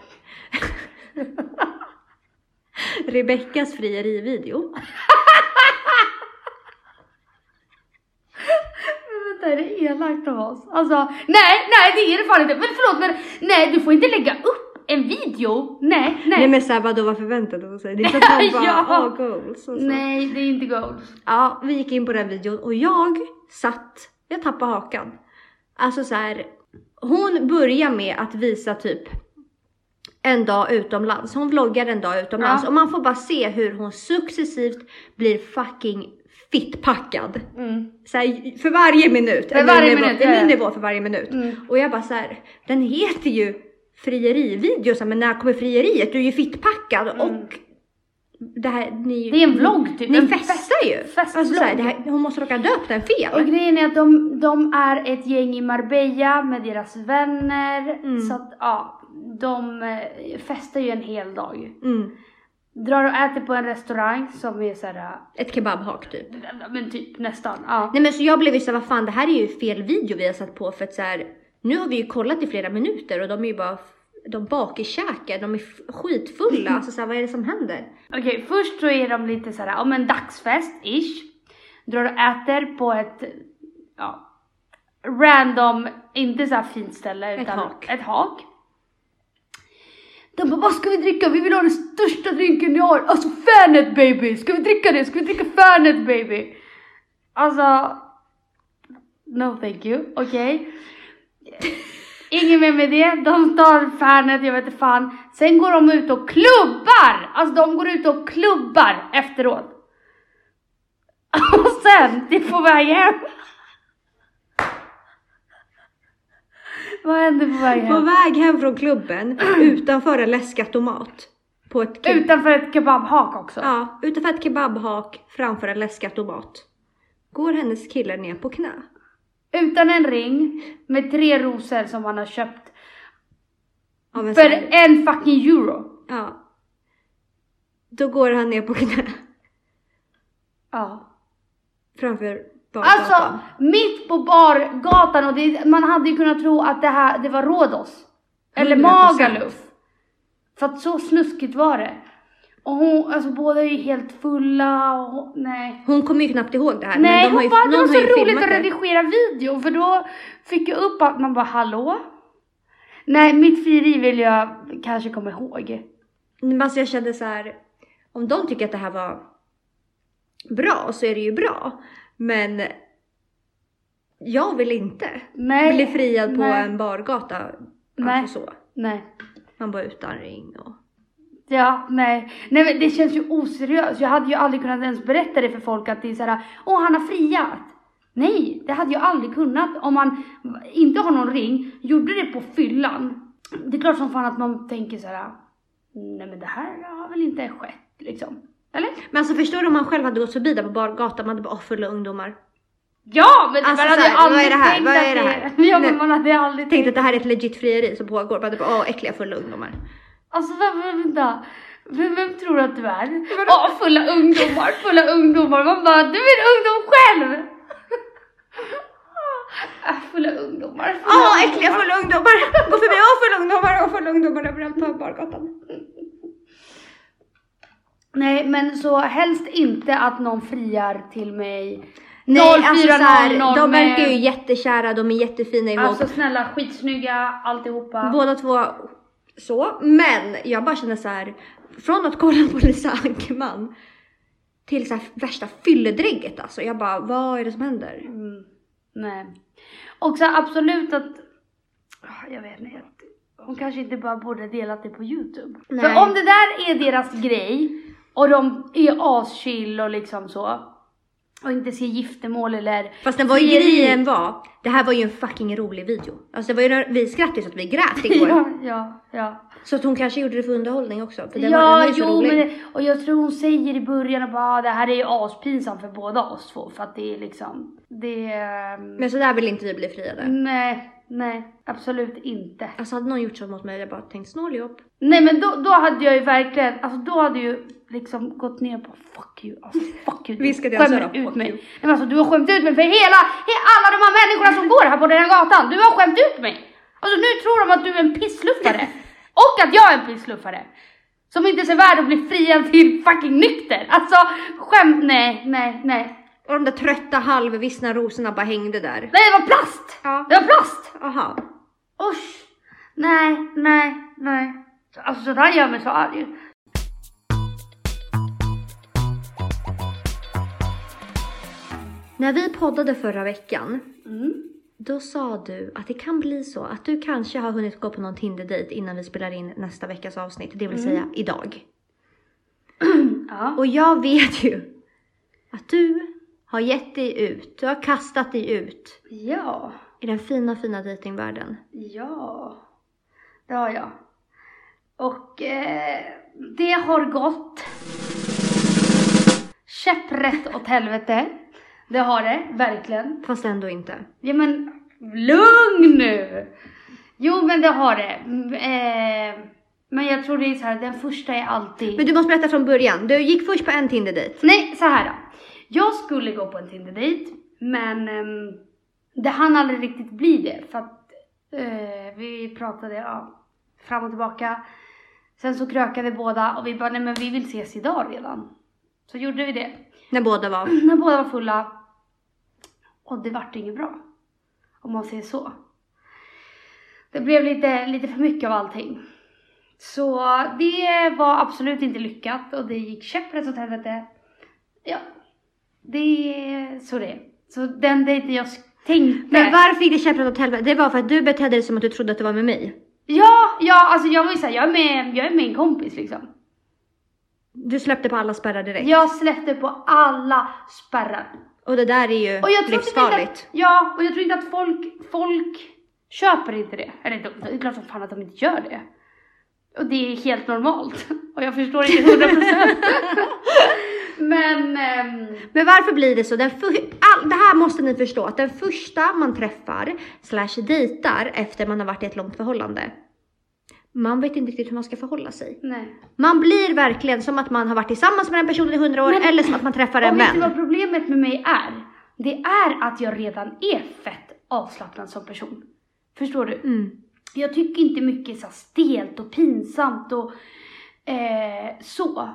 Speaker 1: Rebeckas frieri-video.
Speaker 2: Vänta, är det elakt av oss? Alltså, nej, nej det är det fan inte. Men förlåt, men nej du får inte lägga upp en video. Nej, nej.
Speaker 1: Nej men såhär vadå vad förväntade hon sig? Det är så att hon bara,
Speaker 2: Ja.
Speaker 1: åh goals och så.
Speaker 2: Nej, det är inte goals.
Speaker 1: Ja, vi gick in på den videon och jag satt, jag tappade hakan. Alltså så här, hon börjar med att visa typ en dag utomlands. Hon vloggar en dag utomlands
Speaker 2: Ja.
Speaker 1: och man får bara se hur hon successivt blir fucking fittpackad.
Speaker 2: Mm.
Speaker 1: Så här, för varje minut.
Speaker 2: För
Speaker 1: en
Speaker 2: varje
Speaker 1: nivå,
Speaker 2: minut,
Speaker 1: En
Speaker 2: ja,
Speaker 1: ny nivå för varje minut.
Speaker 2: Mm.
Speaker 1: Och jag bara så här, den heter ju frierivideo, men när kommer frieriet? Du är ju fittpackad och det här, ni,
Speaker 2: Mm. Det är en vlogg typ.
Speaker 1: ni
Speaker 2: en
Speaker 1: festar ju!
Speaker 2: festvlogg.
Speaker 1: alltså, så här, det här, hon måste råka döpt den fel.
Speaker 2: Och grejen är att de, de är ett gäng i Marbella med deras vänner.
Speaker 1: Mm.
Speaker 2: Så att ja, de eh, festar ju en hel dag.
Speaker 1: Mm.
Speaker 2: Drar och äter på en restaurang som är såhär,
Speaker 1: Ett kebabhak typ.
Speaker 2: men typ nästan. Ja.
Speaker 1: Nej men så jag blev ju såhär, vad fan det här är ju fel video vi har satt på för att så här, nu har vi ju kollat i flera minuter och de är ju bara, de bakiskäkar, de är skitfulla. Alltså såhär, vad är det som händer?
Speaker 2: Okej, först så är de lite såhär, om en dagsfest-ish. Drar och äter på ett, ja, random, inte så här fint ställe
Speaker 1: Ett
Speaker 2: utan
Speaker 1: hak.
Speaker 2: ett hak. De bara, vad ska vi dricka? Vi vill ha den största drinken ni har. Alltså Fanet baby! Ska vi dricka det? Ska vi dricka Fanet baby? Alltså, no thank you, okej. Ingen mer med det, de tar Fanet, jag vet inte fan. Sen går de ut och klubbar! Alltså de går ut och klubbar efteråt. Och sen, det är på väg hem. Vad händer på väg
Speaker 1: På
Speaker 2: hem?
Speaker 1: väg hem från klubben utanför en läskautomat. På ett ke-
Speaker 2: Utanför ett kebabhak också.
Speaker 1: Ja, utanför ett kebabhak framför en läskautomat. går hennes kille ner på knä.
Speaker 2: Utan en ring, med tre rosor som han har köpt
Speaker 1: en
Speaker 2: för
Speaker 1: här-
Speaker 2: en fucking euro.
Speaker 1: Ja. Då går han ner på knä
Speaker 2: Ja.
Speaker 1: framför bargatan.
Speaker 2: Alltså, mitt på bargatan och det, man hade ju kunnat tro att det här, det var Rhodos. Eller
Speaker 1: 100%.
Speaker 2: Magaluf. För att så snuskigt var det. Och hon, alltså båda är ju helt fulla och hon- nej.
Speaker 1: Hon kommer ju knappt ihåg det här.
Speaker 2: Nej,
Speaker 1: men de
Speaker 2: hon
Speaker 1: har ju,
Speaker 2: bara, det var så roligt att
Speaker 1: det.
Speaker 2: redigera video för då fick jag upp att man bara hallå? Nej, mitt frieri vill jag kanske komma ihåg.
Speaker 1: Men alltså jag kände så här. Om de tycker att det här var bra så är det ju bra. Men jag vill inte
Speaker 2: Nej.
Speaker 1: bli friad på
Speaker 2: nej,
Speaker 1: en bargata.
Speaker 2: Nej.
Speaker 1: Alltså så.
Speaker 2: Nej.
Speaker 1: Man bara utan ring och...
Speaker 2: Ja, nej. Nej men det känns ju oseriöst. Jag hade ju aldrig kunnat ens berätta det för folk att det är såhär, åh han har friat. Nej, det hade jag aldrig kunnat om man inte har någon ring, gjorde det på fyllan. Det är klart som fan att man tänker såhär, nej men det här har väl inte skett liksom. Eller?
Speaker 1: Men alltså förstår du om man själv hade gått förbi där på bargatan, man hade bara fulla ungdomar.
Speaker 2: Ja, men
Speaker 1: Alltså
Speaker 2: man hade
Speaker 1: så
Speaker 2: ju
Speaker 1: här, vad
Speaker 2: aldrig
Speaker 1: är det här?
Speaker 2: tänkt
Speaker 1: Vad
Speaker 2: att
Speaker 1: är det här?
Speaker 2: Ja, men man hade aldrig
Speaker 1: Tänkte
Speaker 2: tänkt.
Speaker 1: att det här är ett legit frieri som pågår. Man hade bara åh äckliga fulla ungdomar.
Speaker 2: Alltså vem, vänta. Vem, vem tror du att du är? Ja, fulla ungdomar, fulla ungdomar. Man bara, du är en ungdom själv! Ah, fulla ungdomar. Fulla
Speaker 1: Åh
Speaker 2: ungdomar.
Speaker 1: äckliga fulla ungdomar! Gå förbi, åh fulla ungdomar, åh fulla ungdomar överallt på bargatan.
Speaker 2: Nej, men så helst inte att någon friar till mig.
Speaker 1: Nej alltså så här,
Speaker 2: 0400
Speaker 1: de verkar ju jättekära, de är jättefina ihop.
Speaker 2: Alltså snälla, skitsnygga alltihopa.
Speaker 1: Båda två så. Men jag bara känner så här. Från att kolla på Lisa Ankerman till så här värsta fylledregget alltså. Jag bara, vad är det som händer?
Speaker 2: Mm, nej. Och så absolut att, Ah, jag vet inte, hon kanske inte bara borde delat det på youtube.
Speaker 1: Nej.
Speaker 2: För om det där är deras grej och de är aschill och liksom så och inte ser giftermål eller
Speaker 1: Fast den var ju grejen var, det här var ju en fucking rolig video. Alltså det var ju, vi skrattade så att vi grät igår.
Speaker 2: Ja, ja, ja.
Speaker 1: Så att hon kanske gjorde det för underhållning också. För den var, den var
Speaker 2: Ja, jo,
Speaker 1: rolig.
Speaker 2: men det, och jag tror hon säger i början att "Ah, det här är ju aspinsamt för båda oss två för att det är liksom, det är...
Speaker 1: Men så där vill inte vi bli friade.
Speaker 2: Nej, nej, absolut inte.
Speaker 1: Alltså hade någon gjort så mot mig, jag bara tänkt snåljobb.
Speaker 2: Nej men då, då hade jag ju verkligen, alltså då hade ju liksom gått ner på fuck you, alltså fuck you.
Speaker 1: Viskade jag så
Speaker 2: Skämmer
Speaker 1: då?
Speaker 2: ut
Speaker 1: Fuck
Speaker 2: mig.
Speaker 1: you.
Speaker 2: Nej men alltså du har skämt ut mig för hela, he- alla de här människorna som går här på den här gatan. Du har skämt ut mig. Alltså nu tror de att du är en pissluffare. Och att jag är en pissluffare. Som inte ser värd att bli friad till fucking nykter. Alltså skämt, nej, nej, nej.
Speaker 1: Och de där trötta halvvissna rosorna bara hängde där.
Speaker 2: Nej det var plast!
Speaker 1: Ja.
Speaker 2: Det var plast!
Speaker 1: Aha.
Speaker 2: Usch! Nej, nej, nej. Alltså sådär gör mig så arg.
Speaker 1: När vi poddade förra veckan,
Speaker 2: Mm.
Speaker 1: då sa du att det kan bli så att du kanske har hunnit gå på någon Tinder-dejt innan vi spelar in nästa veckas avsnitt, det vill säga idag.
Speaker 2: Ja.
Speaker 1: Och jag vet ju att du har gett dig ut, du har kastat dig ut
Speaker 2: Ja.
Speaker 1: i den fina, fina dejtingvärlden.
Speaker 2: Ja, det har jag. Och eh, det har gått käpprätt åt helvete. Det har det, verkligen.
Speaker 1: Fast ändå inte.
Speaker 2: Ja men, lugn nu! Jo men det har det. Eh, men jag tror det är så här, den första är alltid...
Speaker 1: Men du måste berätta från början. Du gick först på en Tinder-dejt.
Speaker 2: Nej, så här då. Jag skulle gå på en Tinder-dejt, men ehm, det hann aldrig riktigt bli det för att eh, vi pratade ja, fram och tillbaka. Sen så krökade båda och vi bara, nej men vi vill ses idag redan. Så gjorde vi det.
Speaker 1: När båda var.
Speaker 2: När båda var fulla. Och det vart inget bra. Om man säger så. Det blev lite, lite för mycket av allting. Så det var absolut inte lyckat och det gick käpprätt åt helvete. Ja, det är så det är. Så den dejten jag tänkte.
Speaker 1: Men varför gick det käpprätt åt helvete? Det var för att du betedde dig som att du trodde att det var med mig.
Speaker 2: Ja, ja, alltså jag var ju såhär, jag är med, jag är med en kompis liksom.
Speaker 1: Du släppte på alla spärrar direkt.
Speaker 2: Jag släppte på alla spärrar.
Speaker 1: Och det där är ju
Speaker 2: Och jag typ
Speaker 1: livsfarligt.
Speaker 2: att, ja, och jag tror inte att folk, folk köper inte det. Eller de- det är klart som fan att de inte gör det. Och det är helt normalt. Och jag förstår inte hundra procent. Men, ehm,
Speaker 1: Men varför blir det så? Den all, det här måste ni förstå, att den första man träffar slash dejtar efter man har varit i ett långt förhållande. Man vet inte riktigt hur man ska förhålla sig.
Speaker 2: Nej.
Speaker 1: Man blir verkligen som att man har varit tillsammans med den personen i hundra år
Speaker 2: Men-
Speaker 1: eller som att man träffar en
Speaker 2: Och vet du
Speaker 1: vän.
Speaker 2: vad problemet med mig är? Det är att jag redan är fett avslappnad som person. Förstår du?
Speaker 1: Mm.
Speaker 2: Jag tycker inte mycket så stelt och pinsamt och eh, så.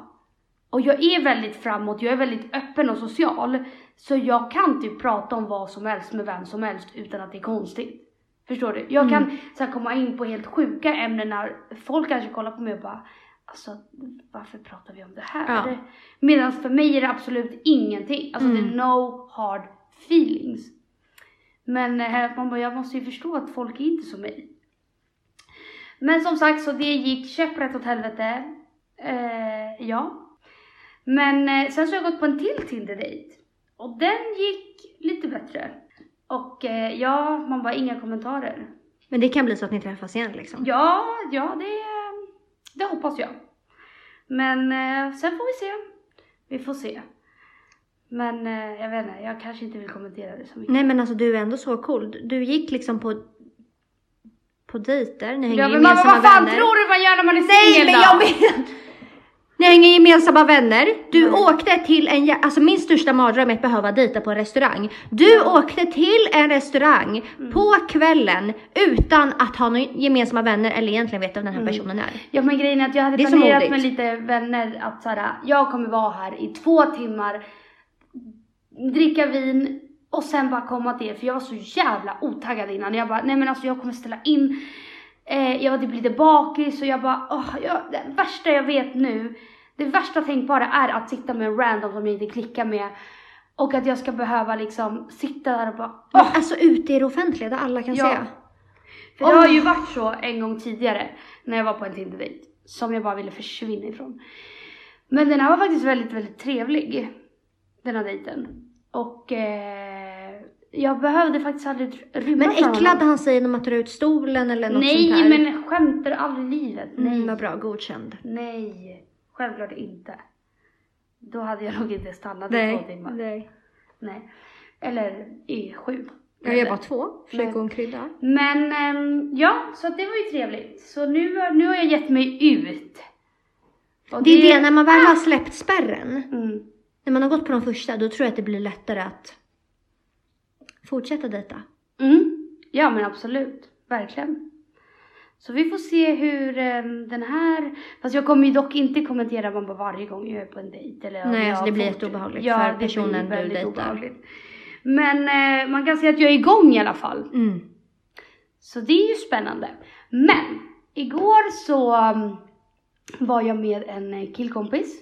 Speaker 2: Och jag är väldigt framåt, jag är väldigt öppen och social. Så jag kan typ prata om vad som helst med vem som helst utan att det är konstigt. Förstår du? Jag kan så här, komma in på helt sjuka ämnen när folk kanske kollar på mig och bara Alltså varför pratar vi om det här?
Speaker 1: Ja.
Speaker 2: Medan för mig är det absolut ingenting. Alltså det är
Speaker 1: Mm.
Speaker 2: no hard feelings. Men eh, man bara, jag måste ju förstå att folk är inte som mig. Men som sagt så det gick käpprätt åt helvete. Eh, ja. Men eh, sen så har jag gått på en till Tinder-dejt. Och den gick lite bättre. Och eh, ja, man bara inga kommentarer.
Speaker 1: Men det kan bli så att ni träffas igen liksom.
Speaker 2: Ja, ja det, det hoppas jag. Men eh, sen får vi se. Vi får se. Men jag vet inte, jag kanske inte vill kommentera det så mycket.
Speaker 1: Nej men alltså du är ändå så cool. Du gick liksom på på dejter, ni hänger
Speaker 2: Ja, men
Speaker 1: gemensamma
Speaker 2: vad fan
Speaker 1: vänner.
Speaker 2: tror du man gör när man är
Speaker 1: Nej
Speaker 2: singel
Speaker 1: men
Speaker 2: då?
Speaker 1: jag menar! Ni hänger gemensamma vänner. Du
Speaker 2: Mm.
Speaker 1: åkte till en, alltså min största mardröm är att behöva dejta på en restaurang. Du åkte till en restaurang
Speaker 2: Mm.
Speaker 1: på kvällen utan att ha några gemensamma vänner eller egentligen veta vem den här
Speaker 2: Mm.
Speaker 1: personen är.
Speaker 2: Ja men grejen är att jag hade planerat med lite vänner att såhär, jag kommer vara här i två timmar, dricka vin och sen bara komma till er för jag var så jävla otaggad innan. Jag bara, nej men alltså jag kommer ställa in, eh, jag var typ lite bakis och jag bara, åh, jag, det värsta jag vet nu, det värsta tänkbara är att sitta med en random som jag inte klickar med och att jag ska behöva liksom sitta där och bara,
Speaker 1: Men
Speaker 2: åh,
Speaker 1: Alltså ute i det offentliga där alla kan
Speaker 2: Ja.
Speaker 1: se.
Speaker 2: För det har ju varit så en gång tidigare när jag var på en Tinder-dejt som jag bara ville försvinna ifrån. Men den här var faktiskt väldigt, väldigt trevlig. Den här dejten. Och eh, jag behövde faktiskt aldrig rymma
Speaker 1: Men
Speaker 2: från
Speaker 1: äcklade
Speaker 2: honom.
Speaker 1: han sig genom att dra ut stolen eller något sånt
Speaker 2: Nej,
Speaker 1: här?
Speaker 2: men skämtar aldrig livet. Nej.
Speaker 1: Mm, vad bra, godkänd.
Speaker 2: Nej, självklart inte. Då hade jag nog inte stannat i två timmar.
Speaker 1: nej.
Speaker 2: Nej. Eller i sju.
Speaker 1: Jag gör bara två, försöker en krydda.
Speaker 2: Men ehm, ja, så det var ju trevligt. Så nu, nu har jag gett mig ut. Och
Speaker 1: Det är det, när man väl har släppt spärren,
Speaker 2: Mm.
Speaker 1: när man har gått på de första, då tror jag att det blir lättare att fortsätta dejta.
Speaker 2: Mm. Ja men absolut, verkligen. Så vi får se hur ehm, den här, fast jag kommer ju dock inte kommentera man bara varje gång jag är på en dejt. Eller
Speaker 1: Nej, alltså det blir jätteobehagligt
Speaker 2: ja,
Speaker 1: för personen du dejtar.
Speaker 2: Men eh, man kan säga att jag är igång i alla fall.
Speaker 1: Mm.
Speaker 2: Så det är ju spännande. Men igår så um, var jag med en eh, killkompis.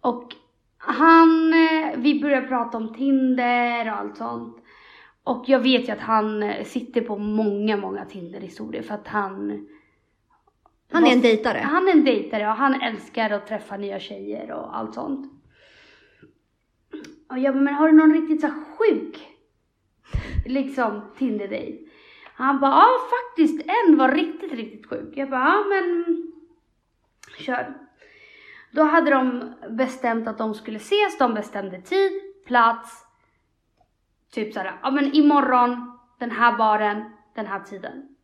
Speaker 2: Och han, eh, vi började prata om Tinder och allt sånt. Och jag vet ju att han eh, sitter på många, många Tinder-historier för att han...
Speaker 1: Han är en dejtare.
Speaker 2: Han är en dejtare och han älskar att träffa nya tjejer och allt sånt. Och jag bara, men har du någon riktigt så sjuk liksom Tinder-dejt? Han bara, ja faktiskt en var riktigt, riktigt sjuk. Jag bara, ja men kör. Då hade de bestämt att de skulle ses, de bestämde tid, plats, typ såhär, ja men imorgon, den här baren, den här tiden.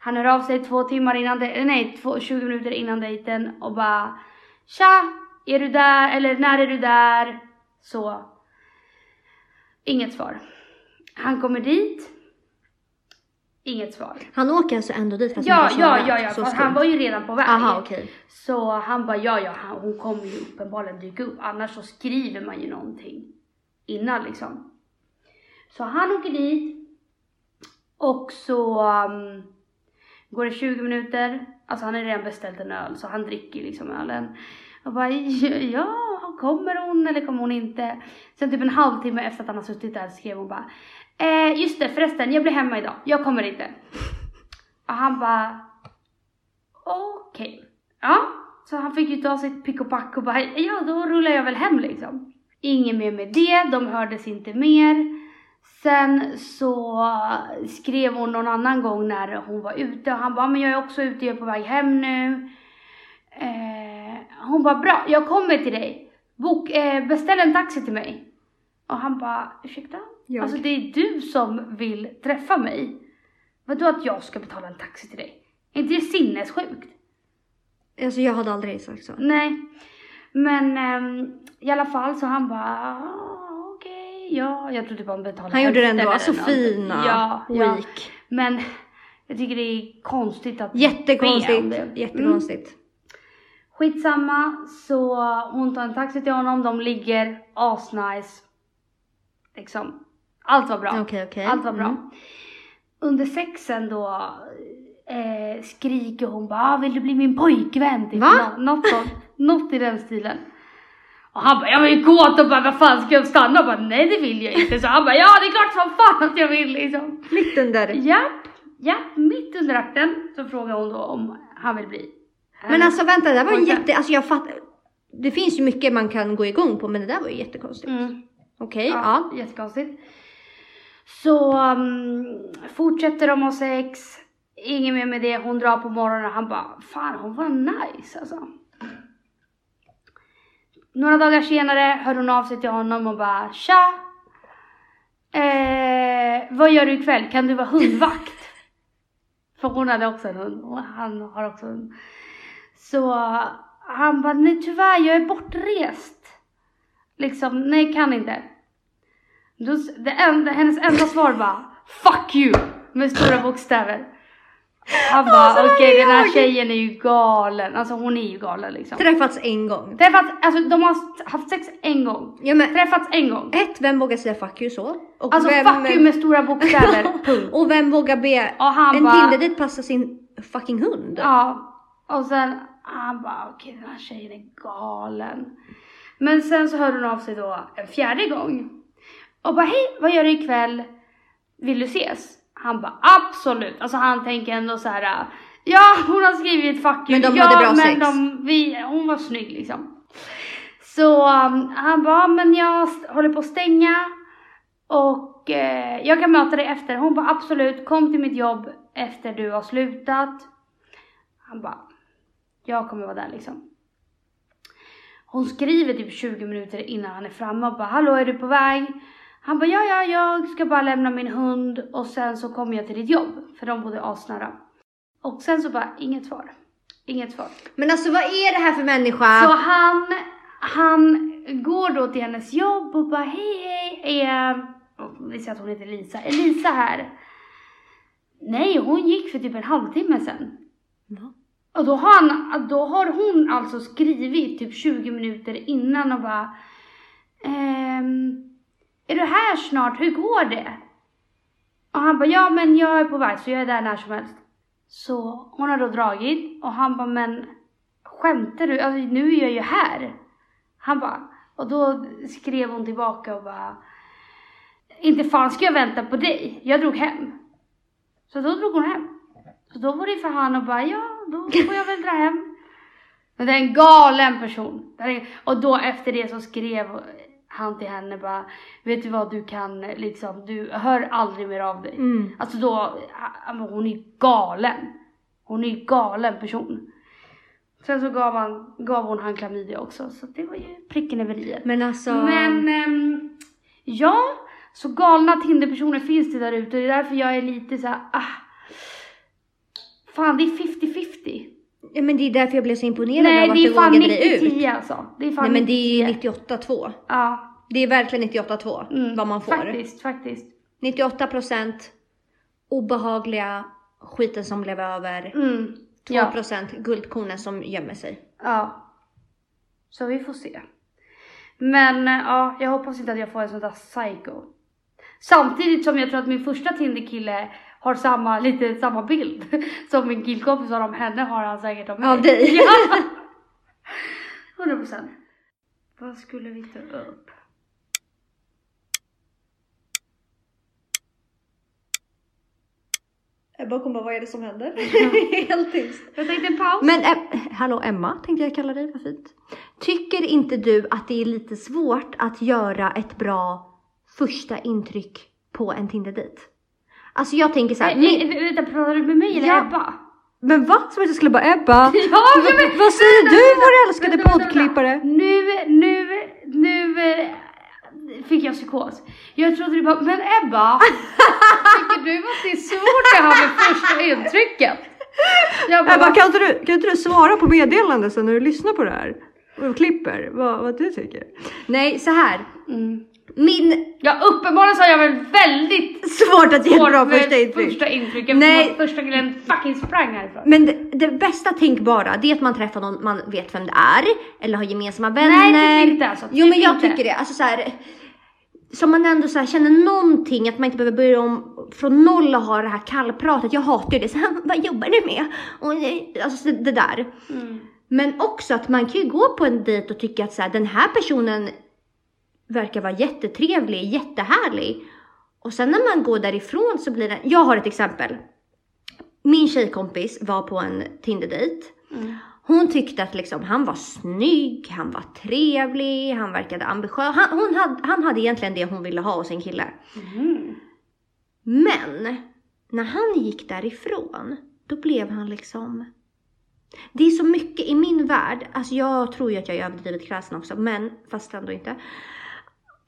Speaker 2: Han hör av sig två timmar innan, de- eh, nej två, 20 minuter innan dejten och bara Tja, är du där? Eller när är du där? Så. Inget svar. Han kommer dit. Inget svar.
Speaker 1: Han åker alltså ändå dit fast han
Speaker 2: Ja,
Speaker 1: har
Speaker 2: ja, ja, ja.
Speaker 1: Skumt.
Speaker 2: han var ju redan på väg.
Speaker 1: Aha, okej.
Speaker 2: Så han bara, ja, ja, han, hon kommer ju uppenbarligen dyka upp. Annars så skriver man ju någonting innan liksom. Så han åker dit. Och så um, går det 20 minuter. Alltså han har redan beställt en öl så han dricker liksom ölen. Och bara, ja, kommer hon eller kommer hon inte? Sen typ en halvtimme efter att han har suttit där skrev hon bara, eh, just det förresten, jag blir hemma idag. Jag kommer inte. Och han bara, okej. Ja, så han fick ju ta sitt pick och pack och bara, ja då rullar jag väl hem liksom. Inget mer med det, de hördes inte mer. Sen så skrev hon någon annan gång när hon var ute och han bara, men jag är också ute, jag är på väg hem nu. Eh, hon bara, bra, jag kommer till dig. bok, eh, beställ en taxi till mig. Och han bara, ursäkta?
Speaker 1: Jag.
Speaker 2: Alltså det är du som vill träffa mig. Vadå att jag ska betala en taxi till dig? Är inte det sinnessjukt?
Speaker 1: Alltså jag hade aldrig sagt så.
Speaker 2: Nej. Men ehm, i alla fall så han bara, "Ah, okej, ja. Jag tror typ han betalade
Speaker 1: Han gjorde det ändå.
Speaker 2: eller
Speaker 1: Så
Speaker 2: någonting.
Speaker 1: fina.
Speaker 2: Ja, ja.
Speaker 1: Weak.
Speaker 2: Men jag tycker det är konstigt att
Speaker 1: Jättekonstigt.
Speaker 2: Mm.
Speaker 1: Jättekonstigt.
Speaker 2: Skitsamma, så hon tar en taxi till honom, de ligger asnice. Liksom, allt var bra.
Speaker 1: Okej, okej.
Speaker 2: Allt var bra.
Speaker 1: Mm.
Speaker 2: Under sexen då eh, skriker hon bara ah, vill du bli min pojkvän? Typ.
Speaker 1: Va?
Speaker 2: Nå- något sånt, något i den stilen. Och han bara jag vill gå och bara vad fan ska jag stanna? Och bara nej det vill jag inte. Så han bara ja det är klart som fan att jag vill liksom.
Speaker 1: Mitt under.
Speaker 2: Japp, japp, mitt under akten så frågar hon då om han vill bli
Speaker 1: Men alltså vänta, det där var
Speaker 2: Pojkvän.
Speaker 1: jätte... Alltså jag fattar. Det finns ju mycket man kan gå igång på men det där var ju jättekonstigt.
Speaker 2: Mm.
Speaker 1: Okej,
Speaker 2: Ja,
Speaker 1: ja.
Speaker 2: jättekonstigt. Så um, fortsätter de ha sex, inget mer med det, hon drar på morgonen han bara, fan hon var nice alltså. Några dagar senare hör hon av sig till honom och bara, tja! Eh, vad gör du ikväll? Kan du vara hundvakt? För hon hade också en hund och han har också en hund. Så han bara, nej tyvärr jag är bortrest. Liksom, nej kan inte. Då, det enda, hennes enda svar bara Fuck you! Med stora bokstäver. Han bara
Speaker 1: Alltså,
Speaker 2: okej
Speaker 1: är
Speaker 2: den här
Speaker 1: jag."
Speaker 2: tjejen är ju galen. Alltså hon är ju galen liksom.
Speaker 1: Träffats en gång.
Speaker 2: Träffats, alltså de har haft sex en gång.
Speaker 1: Ja men
Speaker 2: Träffats en gång.
Speaker 1: ett, vem vågar säga fuck you så? Och
Speaker 2: Alltså
Speaker 1: vem,
Speaker 2: fuck you med stora bokstäver. Punkt.
Speaker 1: Och vem vågar be en
Speaker 2: bara
Speaker 1: Tinder-dejt passa sin fucking hund?
Speaker 2: Ja. Och sen han bara okej den här tjejen är galen. Men sen så hörde hon av sig då en fjärde gång. Och bara hej vad gör du ikväll? Vill du ses? Han bara absolut. Alltså han tänker ändå så här. Ja hon har skrivit fuck you.
Speaker 1: Men de
Speaker 2: ja,
Speaker 1: hade bra
Speaker 2: men
Speaker 1: sex.
Speaker 2: De, vi, hon var snygg liksom. Så um, han bara men jag håller på att stänga. Och eh, jag kan möta dig efter. Hon bara absolut kom till mitt jobb efter du har slutat. Han bara, jag kommer vara där liksom. Hon skriver typ 20 minuter innan han är framme och bara, hallå är du på väg? Han bara, ja ja jag ska bara lämna min hund och sen så kommer jag till ditt jobb. För de bodde asnära. Och sen så bara, inget svar. Inget svar.
Speaker 1: Men alltså vad är det här för människa?
Speaker 2: Så han, han går då till hennes jobb och bara hej hej, är, oh, vi säger att hon heter Lisa, är Lisa här? Nej, hon gick för typ en halvtimme sen.
Speaker 1: Va?
Speaker 2: Och då har, han, då har hon alltså skrivit typ 20 minuter innan och bara ehm, är du här snart? Hur går det? Och han bara ja men jag är på väg så jag är där när som helst. Så hon har då dragit och han bara men skämtar du? Alltså nu är jag ju här. Han bara och då skrev hon tillbaka och bara inte fan ska jag vänta på dig. Jag drog hem. Så då drog hon hem. Så då var det för han och bara, ja, då får jag väl dra hem. Men det är en galen person. Och då efter det så skrev han till henne bara, vet du vad du kan liksom, du hör aldrig mer av dig.
Speaker 1: Mm.
Speaker 2: Alltså då, hon är galen. Hon är galen person. Sen så gav, han, gav hon han klamydia också, så det var ju pricken över i.
Speaker 1: Men alltså.
Speaker 2: Men ehm, ja, så galna Tinderpersoner finns det där ute. Det är därför jag är lite så här, ah. Fan, det är 50-50.
Speaker 1: Ja, men det är därför jag blev så imponerad
Speaker 2: Nej,
Speaker 1: av att
Speaker 2: det är
Speaker 1: du
Speaker 2: fan
Speaker 1: vågade dig ut.
Speaker 2: 90-10 alltså. Det är fan
Speaker 1: Nej men det är
Speaker 2: 90-10.
Speaker 1: 98-2.
Speaker 2: Ja,
Speaker 1: Det är verkligen 98-2
Speaker 2: mm,
Speaker 1: vad man får.
Speaker 2: faktiskt, faktiskt.
Speaker 1: 98% obehagliga skiten som blev över.
Speaker 2: Mm,
Speaker 1: 2%
Speaker 2: ja,
Speaker 1: guldkornen som gömmer sig.
Speaker 2: ja. Så vi får se. Men ja, jag hoppas inte att jag får en sån där psycho. Samtidigt som jag tror att min första Tinder-kille har samma, lite samma bild som min killkompis har om henne har han säkert om mig.
Speaker 1: Av dig?
Speaker 2: Ja! 100 procent. Vad skulle vi ta upp?
Speaker 1: Ebba kommer bara, vad är det som händer? Helt tyst.
Speaker 2: Jag tänkte en paus.
Speaker 1: Men Em- hallå Emma, tänkte jag kalla dig, vad fint. Tycker inte du att det är lite svårt att göra ett bra första intryck på en Tinder-dejt? Alltså jag tänker så här,
Speaker 2: Nej,
Speaker 1: min-
Speaker 2: nej, vänta, pratar du med mig eller
Speaker 1: Ja.
Speaker 2: Ebba?
Speaker 1: men vad? Som att jag skulle bara Ebba?
Speaker 2: Ja,
Speaker 1: vad,
Speaker 2: men-
Speaker 1: vad säger
Speaker 2: vänta,
Speaker 1: du
Speaker 2: vänta,
Speaker 1: vår älskade
Speaker 2: vänta,
Speaker 1: poddklippare?
Speaker 2: Nu, nu jag psykos. Jag trodde du bara, men Ebba, tycker du att det är svårt det här med första intrycket? Jag bara,
Speaker 3: bara, kan, inte du, kan inte du svara på meddelanden sen när du lyssnar på det här? Och klipper vad, vad du tycker.
Speaker 1: Nej, så här.
Speaker 2: mm.
Speaker 1: Min
Speaker 2: Ja uppenbarligen så har jag väl väldigt
Speaker 1: svårt att ge
Speaker 2: svårt
Speaker 1: bra första intryck.
Speaker 2: första intryck
Speaker 1: Nej.
Speaker 2: eftersom att första killen fucking sprang härifrån.
Speaker 1: Men det, det bästa tänkbara det är att man träffar någon man vet vem det är eller har gemensamma vänner.
Speaker 2: Nej, typ inte alltså.
Speaker 1: Jo men
Speaker 2: Typ
Speaker 1: jag
Speaker 2: inte.
Speaker 1: tycker det. Alltså så här, som man ändå så här känner någonting, att man inte behöver börja om från noll och ha det här kallpratet. Jag hatar ju det. Så här, vad jobbar du med? Och, alltså det, det där.
Speaker 2: Mm.
Speaker 1: Men också att man kan ju gå på en dejt och tycka att så här, den här personen verkar vara jättetrevlig, jättehärlig. Och sen när man går därifrån så blir det, jag har ett exempel. Min tjejkompis var på en Tinder-dejt.
Speaker 2: Mm.
Speaker 1: Hon tyckte att liksom, han var snygg, han var trevlig, han verkade ambitiös. Han, hon hade, han hade egentligen det hon ville ha hos en kille.
Speaker 2: Mm.
Speaker 1: Men när han gick därifrån, då blev han liksom... Det är så mycket i min värld, alltså jag tror ju att jag är överdrivet kräsen också, men fast ändå inte.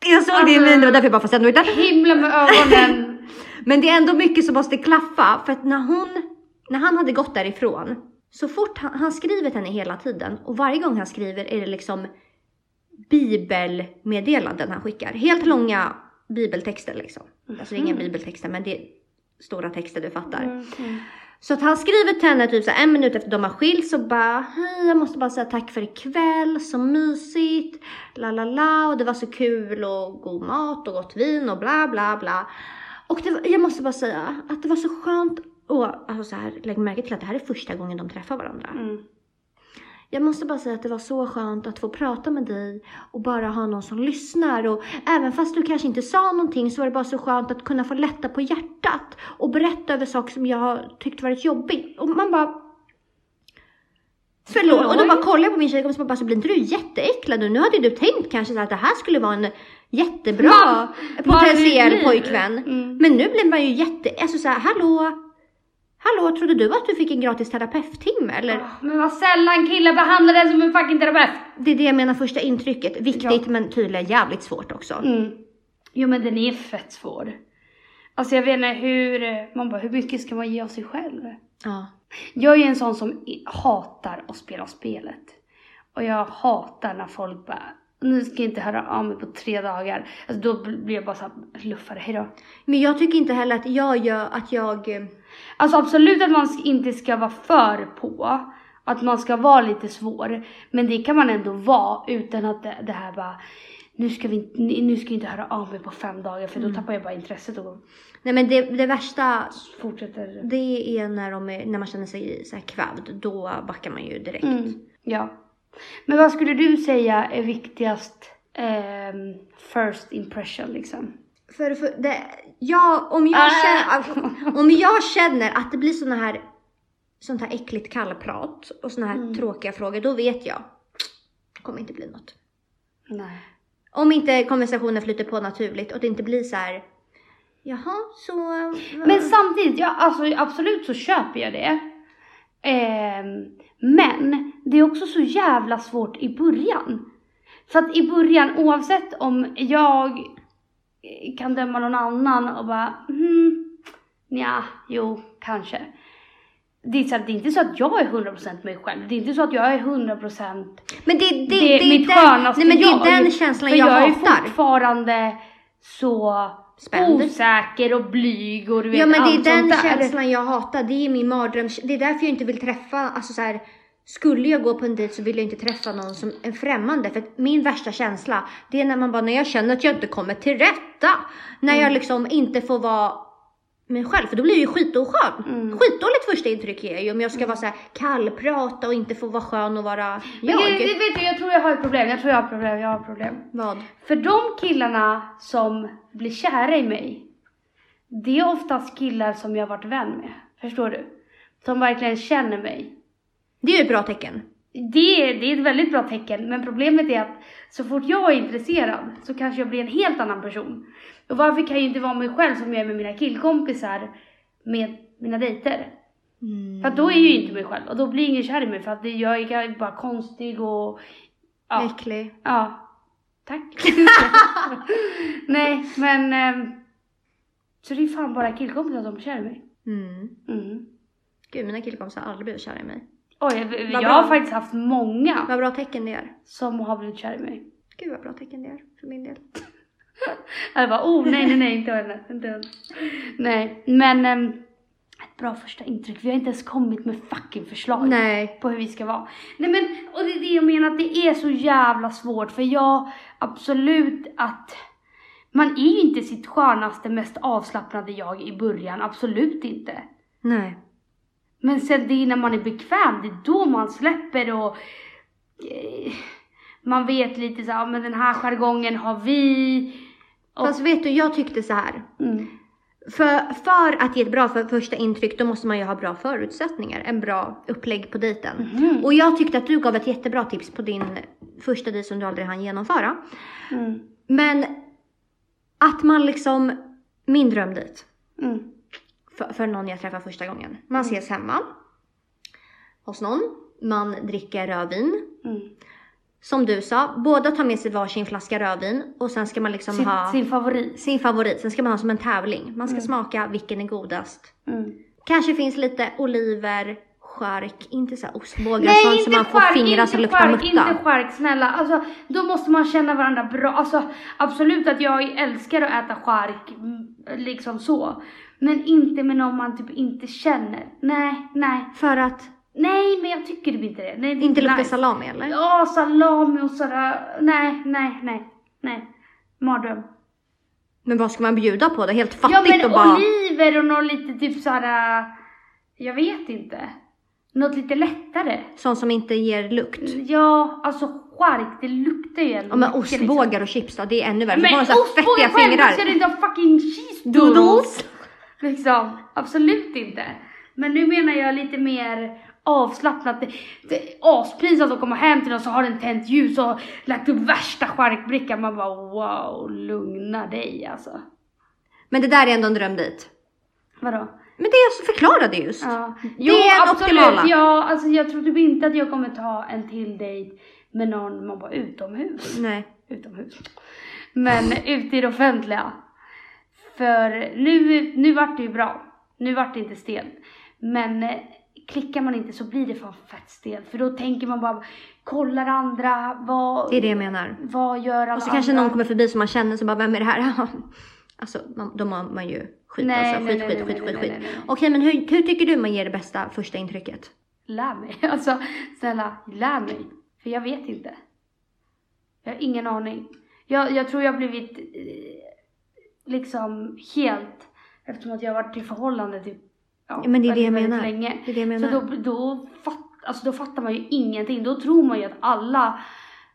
Speaker 1: Jag såg det i min, det var därför jag bara fast ändå inte.
Speaker 2: Himla med ögonen.
Speaker 1: Men det är ändå mycket som måste klaffa för att när hon, när han hade gått därifrån, så fort han, han skriver till henne hela tiden och varje gång han skriver är det liksom bibelmeddelanden han skickar. Helt långa bibeltexter liksom. Alltså inga bibeltexter men det är stora texter du fattar.
Speaker 2: Mm. Mm.
Speaker 1: Så att han skriver till henne typ så en minut efter de har skilts och bara hej jag måste bara säga tack för ikväll, så mysigt, la la la och det var så kul och god mat och gott vin och bla bla bla. Och det, var- jag måste bara säga att det var så skönt och alltså så här, lägg märke till att det här är första gången de träffar varandra.
Speaker 2: Mm.
Speaker 1: Jag måste bara säga att det var så skönt att få prata med dig och bara ha någon som lyssnar. Och även fast du kanske inte sa någonting så var det bara så skönt att kunna få lätta på hjärtat och berätta över saker som jag har tyckt varit jobbigt. Och man bara... Förlåt. Och då bara kollar jag på min tjejkompis och bara, så blir inte du jätteäcklad nu? Nu hade du tänkt kanske att det här skulle vara en jättebra potentiell pojkvän.
Speaker 2: Mm.
Speaker 1: Men nu blir man ju jätte... Alltså så här, hallå? Hallå, trodde du att du fick en gratis terapeuttimme eller?
Speaker 2: Ah, Men vad sällan killar behandlar den som en fucking terapeut.
Speaker 1: Det är det jag menar, första intrycket. Viktigt
Speaker 2: Ja.
Speaker 1: men tydligen jävligt svårt också.
Speaker 2: Mm. Jo men den är fett svår. Alltså jag vet inte hur, man bara hur mycket ska man ge av sig själv?
Speaker 1: Ja.
Speaker 2: Jag är en sån som hatar att spela spelet. Och jag hatar när folk bara, nu ska jag inte höra av mig på tre dagar. Alltså då blir jag bara såhär, luffare, hejdå.
Speaker 1: Men jag tycker inte heller att jag gör att jag... eh,
Speaker 2: Alltså absolut att man inte ska vara för på. Att man ska vara lite svår. Men det kan man ändå vara utan att det, det här bara, nu ska vi nu ska jag inte höra av mig på fem dagar för då tappar jag bara intresset och
Speaker 1: Nej men det, det värsta,
Speaker 2: fortsätter.
Speaker 1: det är när, de är, när man känner sig så här kvävd. Då backar man ju direkt.
Speaker 2: Mm, ja. Men vad skulle du säga är viktigast ehm, first impression liksom?
Speaker 1: För, för det, jag, om, jag
Speaker 2: Ah.
Speaker 1: känner, om jag känner att det blir såna här, sånt här äckligt kallprat och såna här
Speaker 2: Mm.
Speaker 1: tråkiga frågor, då vet jag. Det kommer inte bli något.
Speaker 2: Nej.
Speaker 1: Om inte konversationen flyter på naturligt och det inte blir så här. Jaha, så...
Speaker 2: Men samtidigt, ja, alltså, absolut så köper jag det. Ehm, men det är också så jävla svårt i början. För att i början, oavsett om jag eh, kan döma någon annan och bara hmm, ja, jo, kanske. Det är, så det är inte så att jag är 100% mig själv. Det är inte så att jag är 100%
Speaker 1: Men det, det,
Speaker 2: det,
Speaker 1: det,
Speaker 2: är mitt
Speaker 1: den,
Speaker 2: skönaste
Speaker 1: nej, men det
Speaker 2: jag.
Speaker 1: är den känslan
Speaker 2: För
Speaker 1: jag,
Speaker 2: jag är
Speaker 1: hatar.
Speaker 2: fortfarande så
Speaker 1: Spänd.
Speaker 2: osäker och blyg och du vet
Speaker 1: Ja men det är
Speaker 2: allt
Speaker 1: den känslan jag hatar. Det är min mardröm. Det är därför jag inte vill träffa, alltså så här. Skulle jag gå på en dejt så vill jag inte träffa någon som är främmande. För min värsta känsla, det är när man bara, när jag känner att jag inte kommer till rätta. När
Speaker 2: Mm.
Speaker 1: jag liksom inte får vara mig själv. För då blir jag ju skitoskön.
Speaker 2: Mm.
Speaker 1: Skitdåligt första intryck är ju om jag ska vara så här kallprata och inte få vara skön och vara
Speaker 2: Men
Speaker 1: jag.
Speaker 2: det, det vet du, jag tror jag har ett problem. Jag tror jag har problem. Jag har problem.
Speaker 1: Vad?
Speaker 2: För de killarna som blir kära i mig, det är oftast killar som jag har varit vän med. Förstår du? Som verkligen känner mig.
Speaker 1: Det är ju ett bra tecken.
Speaker 2: Det, är- det är ett väldigt bra tecken, men problemet är att så fort jag är intresserad så kanske jag blir en helt annan person. Och varför kan jag inte vara mig själv som jag är med mina killkompisar med mina dejter? För att då är jag ju inte mig själv och då blir ingen kär i mig för att jag är bara konstig och ja.
Speaker 1: Äcklig.
Speaker 2: ja. Tack. Nej, men... ehm, så det är fan bara killkompisar som är kär i mig.
Speaker 1: Mm.
Speaker 2: Mm.
Speaker 1: Gud, mina killkompisar har aldrig blivit kära i mig.
Speaker 2: Oj, jag, jag har faktiskt haft många
Speaker 1: Vad bra tecken det är.
Speaker 2: som har blivit kär i mig.
Speaker 1: Gud vad bra tecken det är för min del.
Speaker 2: Jag bara, oh nej, nej, nej, inte henne, inte henne. Nej, men ehm, ett bra första intryck. Vi har inte ens kommit med fucking förslag
Speaker 1: Nej.
Speaker 2: på hur vi ska vara. Nej men, och det är det jag menar, att det är så jävla svårt. För jag, absolut att man är ju inte sitt skönaste, mest avslappnade jag i början. Absolut inte.
Speaker 1: Nej.
Speaker 2: Men sen det är när man är bekväm, det är då man släpper och eh, man vet lite så här, men den här jargongen har vi. Och,
Speaker 1: Fast vet du, jag tyckte så här.
Speaker 2: mm,
Speaker 1: För, för att ge ett bra för första intryck då måste man ju ha bra förutsättningar. En bra upplägg på dejten.
Speaker 2: Mhm.
Speaker 1: Och jag tyckte att du gav ett jättebra tips på din första dejt som du aldrig hann genomföra.
Speaker 2: mm,
Speaker 1: Men att man liksom, min drömdejt
Speaker 2: mm,
Speaker 1: för, för någon jag träffar första gången. Man ses hemma hos någon. Man dricker rödvin.
Speaker 2: mm.
Speaker 1: Som du sa, båda tar med sig varsin flaska rödvin och sen ska man liksom
Speaker 2: Sin,
Speaker 1: ha
Speaker 2: sin favorit.
Speaker 1: sin favorit. Sen ska man ha som en tävling. Man ska
Speaker 2: Mm.
Speaker 1: smaka vilken är godast.
Speaker 2: Mm.
Speaker 1: Kanske finns lite oliver, chark, inte så ostbågar och sånt som man får
Speaker 2: chark,
Speaker 1: fingrar som luktar mutta.
Speaker 2: Inte chark, snälla. Alltså, då måste man känna varandra bra. Alltså, absolut att jag älskar att äta mm, liksom så. Men inte med någon man typ inte känner. Nej, nej.
Speaker 1: För att
Speaker 2: Nej, men jag tycker typ inte det. Nej, det
Speaker 1: inte lukta
Speaker 2: nice.
Speaker 1: salami eller?
Speaker 2: Ja, salami och sådär. Nej, nej, nej, nej. Mardröm.
Speaker 1: Men vad ska man bjuda på då? Helt fattigt
Speaker 2: Ja, men
Speaker 1: och bara...
Speaker 2: oliver och något lite typ såhär, jag vet inte. Något lite lättare.
Speaker 1: Sånt som inte ger lukt.
Speaker 2: Ja, alltså chark, det luktar ju ändå
Speaker 1: Ja men
Speaker 2: mycket, liksom.
Speaker 1: ostbågar och chips då, det är ännu värre.
Speaker 2: Men ostbågar själv, ska det inte ha fucking cheese
Speaker 1: Doodles.
Speaker 2: doodles? Liksom, absolut inte. Men nu menar jag lite mer avslappnat. Det, det är aspinsamt att komma hem till någon så har den tänt ljus och lagt upp värsta charkbrickan. Man bara wow, lugna dig alltså.
Speaker 1: Men det där är ändå en drömdejt.
Speaker 2: Vadå?
Speaker 1: Men det jag förklarade just.
Speaker 2: Ja.
Speaker 1: Det är en optimala.
Speaker 2: Ja, alltså jag tror typ inte att jag kommer ta en till dejt med någon man bara utomhus.
Speaker 1: Nej.
Speaker 2: utomhus. Men ute i det offentliga. För nu, nu vart det ju bra. Nu vart det inte stelt. Men eh, klickar man inte så blir det fan fett stelt. För då tänker man bara, kollar andra, vad,
Speaker 1: Det är det jag menar.
Speaker 2: vad gör alla
Speaker 1: Och så kanske
Speaker 2: andra?
Speaker 1: någon kommer förbi som man känner så bara, vem är det här? alltså, man, då mår man ju skit
Speaker 2: Nej,
Speaker 1: alltså. Skit,
Speaker 2: nej,
Speaker 1: skit,
Speaker 2: nej,
Speaker 1: skit, skit, skit. Okej, men hur, hur tycker du man ger det bästa första intrycket?
Speaker 2: Lär mig. Alltså snälla, lär mig. För jag vet inte. Jag har ingen aning. Jag, jag tror jag har blivit eh, liksom helt, eftersom att jag har varit i förhållande typ
Speaker 1: Ja, men det är det jag
Speaker 2: väldigt,
Speaker 1: menar.
Speaker 2: länge.
Speaker 1: Det är det jag
Speaker 2: Så
Speaker 1: menar.
Speaker 2: då, då, fatt, alltså då fattar man ju ingenting. Då tror man ju att alla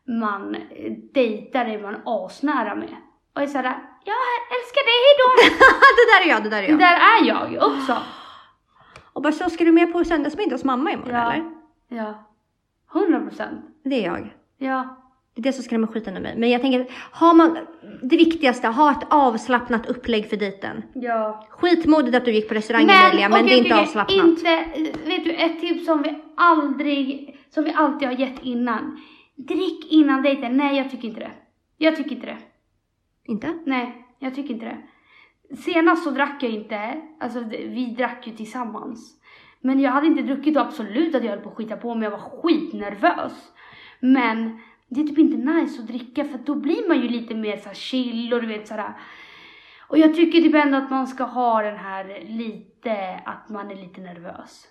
Speaker 2: man eh, dejtar är man asnära med. Och är såhär, jag älskar dig, hejdå!
Speaker 1: det där är jag, det där är
Speaker 2: Det
Speaker 1: jag.
Speaker 2: där är jag också.
Speaker 1: Och bara så ska du med på söndagsmiddag hos mamma imorgon
Speaker 2: Ja.
Speaker 1: eller?
Speaker 2: Ja. 100 procent.
Speaker 1: Det är jag.
Speaker 2: Ja.
Speaker 1: Det är det som skrämmer skiten ur mig. Men jag tänker, har man det viktigaste, ha ett avslappnat upplägg för dejten.
Speaker 2: Ja.
Speaker 1: Skitmodigt att du gick på restaurang Emilia, men det är inte
Speaker 2: okej,
Speaker 1: avslappnat.
Speaker 2: Inte, vet du, ett tips som vi aldrig, som vi alltid har gett innan. Drick innan dejten. Nej, jag tycker inte det. Jag tycker inte det.
Speaker 1: Inte?
Speaker 2: Nej, jag tycker inte det. Senast så drack jag inte, alltså vi drack ju tillsammans. Men jag hade inte druckit då absolut att jag höll på att skita på mig, jag var skitnervös. Men det är typ inte nice att dricka för då blir man ju lite mer så här chill och du vet sådär. Och jag tycker typ ändå att man ska ha den här lite, att man är lite nervös.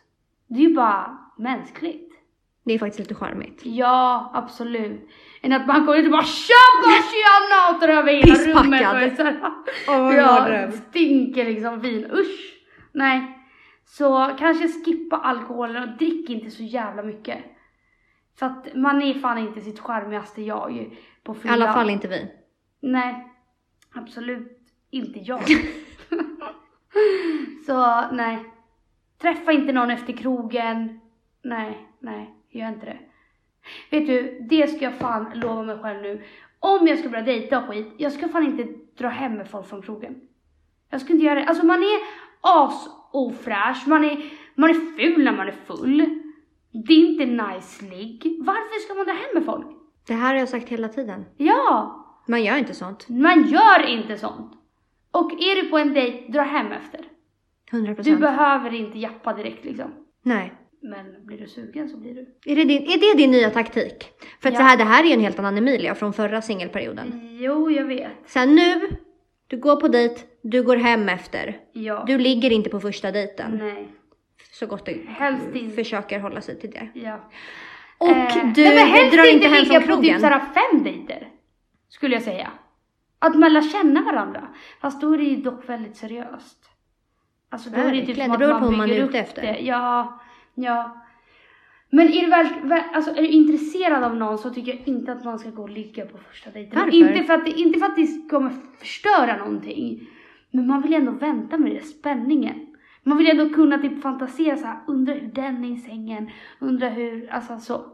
Speaker 2: Det är ju bara mänskligt.
Speaker 1: Det är faktiskt lite charmigt.
Speaker 2: Ja, absolut. Än att man går ut och bara tjabba tjena och tar över hela
Speaker 1: Pisspackad.
Speaker 2: rummet såhär,
Speaker 1: Åh,
Speaker 2: ja, stinker liksom vin. Usch! Nej. Så kanske skippa alkoholen och drick inte så jävla mycket. För att man är fan inte sitt charmigaste jag på
Speaker 1: I
Speaker 2: fyllan.
Speaker 1: alla fall inte vi.
Speaker 2: Nej, absolut inte jag. så nej. Träffa inte någon efter krogen. Nej, nej, gör inte det. Vet du, det ska jag fan lova mig själv nu. Om jag ska börja dejta och skit, jag ska fan inte dra hem med folk från krogen. Jag ska inte göra det. Alltså man är as-ofräsch, man är, man är ful när man är full. Det är inte nice ligg. Varför ska man dra hem med folk?
Speaker 1: Det här har jag sagt hela tiden.
Speaker 2: Ja!
Speaker 1: Man gör inte sånt.
Speaker 2: Man gör inte sånt. Och är du på en dejt, dra hem efter.
Speaker 1: 100
Speaker 2: Du
Speaker 1: procent.
Speaker 2: behöver inte jappa direkt liksom.
Speaker 1: Nej.
Speaker 2: Men blir du sugen så blir du.
Speaker 1: Är det, din, är det din nya taktik? För att
Speaker 2: Ja.
Speaker 1: så här, det här är ju en helt annan Emilia från förra singelperioden.
Speaker 2: Jo, jag vet.
Speaker 1: Här, nu, du går på dejt, du går hem efter.
Speaker 2: Ja.
Speaker 1: Du ligger inte på första dejten.
Speaker 2: Nej.
Speaker 1: Så gott du
Speaker 2: Helst inte.
Speaker 1: försöker hålla sig till det.
Speaker 2: Ja.
Speaker 1: Och
Speaker 2: Eh,
Speaker 1: du
Speaker 2: nej, helst
Speaker 1: drar inte hem
Speaker 2: ligga
Speaker 1: från
Speaker 2: på typ
Speaker 1: krogen.
Speaker 2: såhär fem dejter. Skulle jag säga. Att man lär känna varandra. Fast då är det ju dock väldigt seriöst. Alltså då är det typ som
Speaker 1: det
Speaker 2: att
Speaker 1: på
Speaker 2: man
Speaker 1: man
Speaker 2: bygger upp
Speaker 1: efter.
Speaker 2: det. Ja, ja. Men är du, väl, väl, alltså, är du intresserad av någon så tycker jag inte att man ska gå och ligga på första dejten.
Speaker 1: Varför?
Speaker 2: Inte för, att det, inte för att det kommer förstöra någonting. Men man vill ändå vänta med det, spänningen. Man vill ändå kunna typ fantisera så här, undra hur den är i sängen, undra hur, alltså så.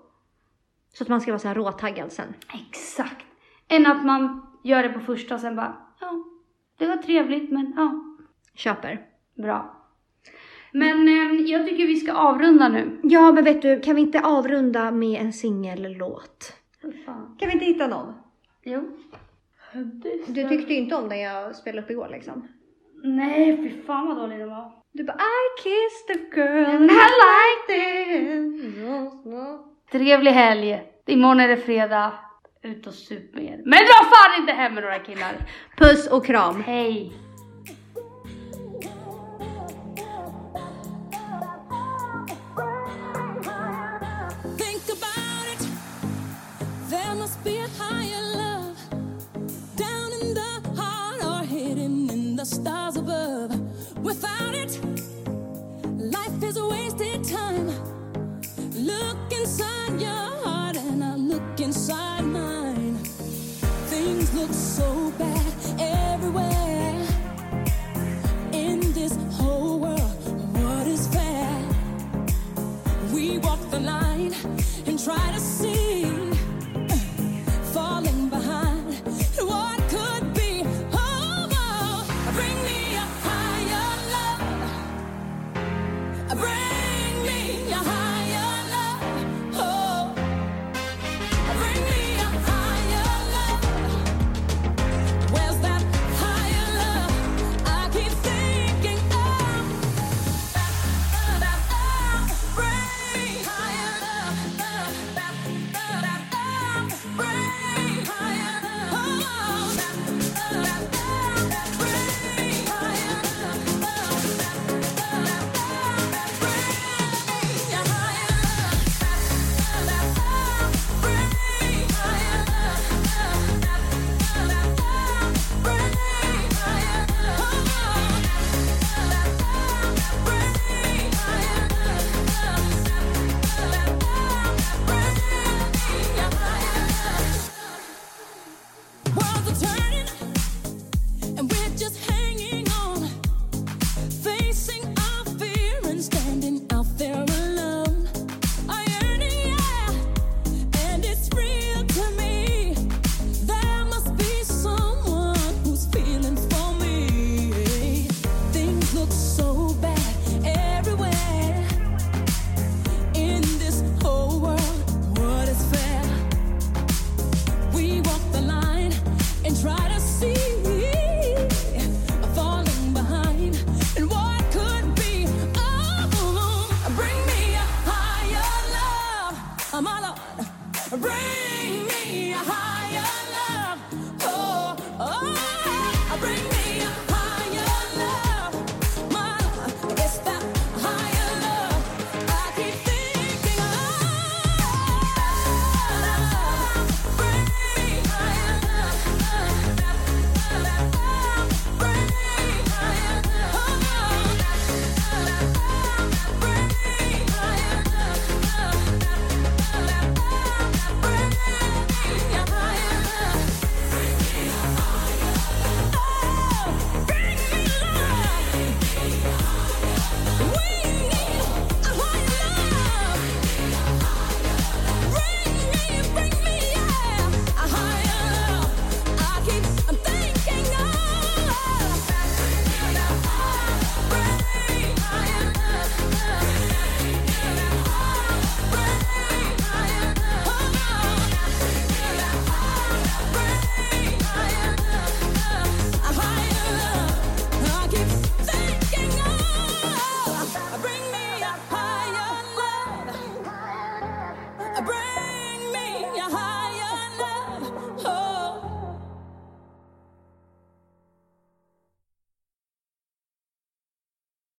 Speaker 1: Så att man ska vara så här råtaggad sen.
Speaker 2: Exakt. Än att man gör det på första och sen bara, ja, det var trevligt men ja,
Speaker 1: Köper.
Speaker 2: bra. Men eh, jag tycker vi ska avrunda nu.
Speaker 1: Ja, men vet du, kan vi inte avrunda med en singellåt?
Speaker 2: Fan.
Speaker 1: Kan vi inte hitta någon?
Speaker 2: Jo.
Speaker 1: Du tyckte ju inte om den jag spelade upp igår liksom.
Speaker 2: Nej, fy fan vad dålig den var.
Speaker 1: Du bara I kissed a girl
Speaker 2: And I
Speaker 1: liked it.
Speaker 2: Trevlig helg. Imorgon är det fredag. Ut och sup med er. Men dra fan inte hem med några killar.
Speaker 1: Puss och kram.
Speaker 2: Hej.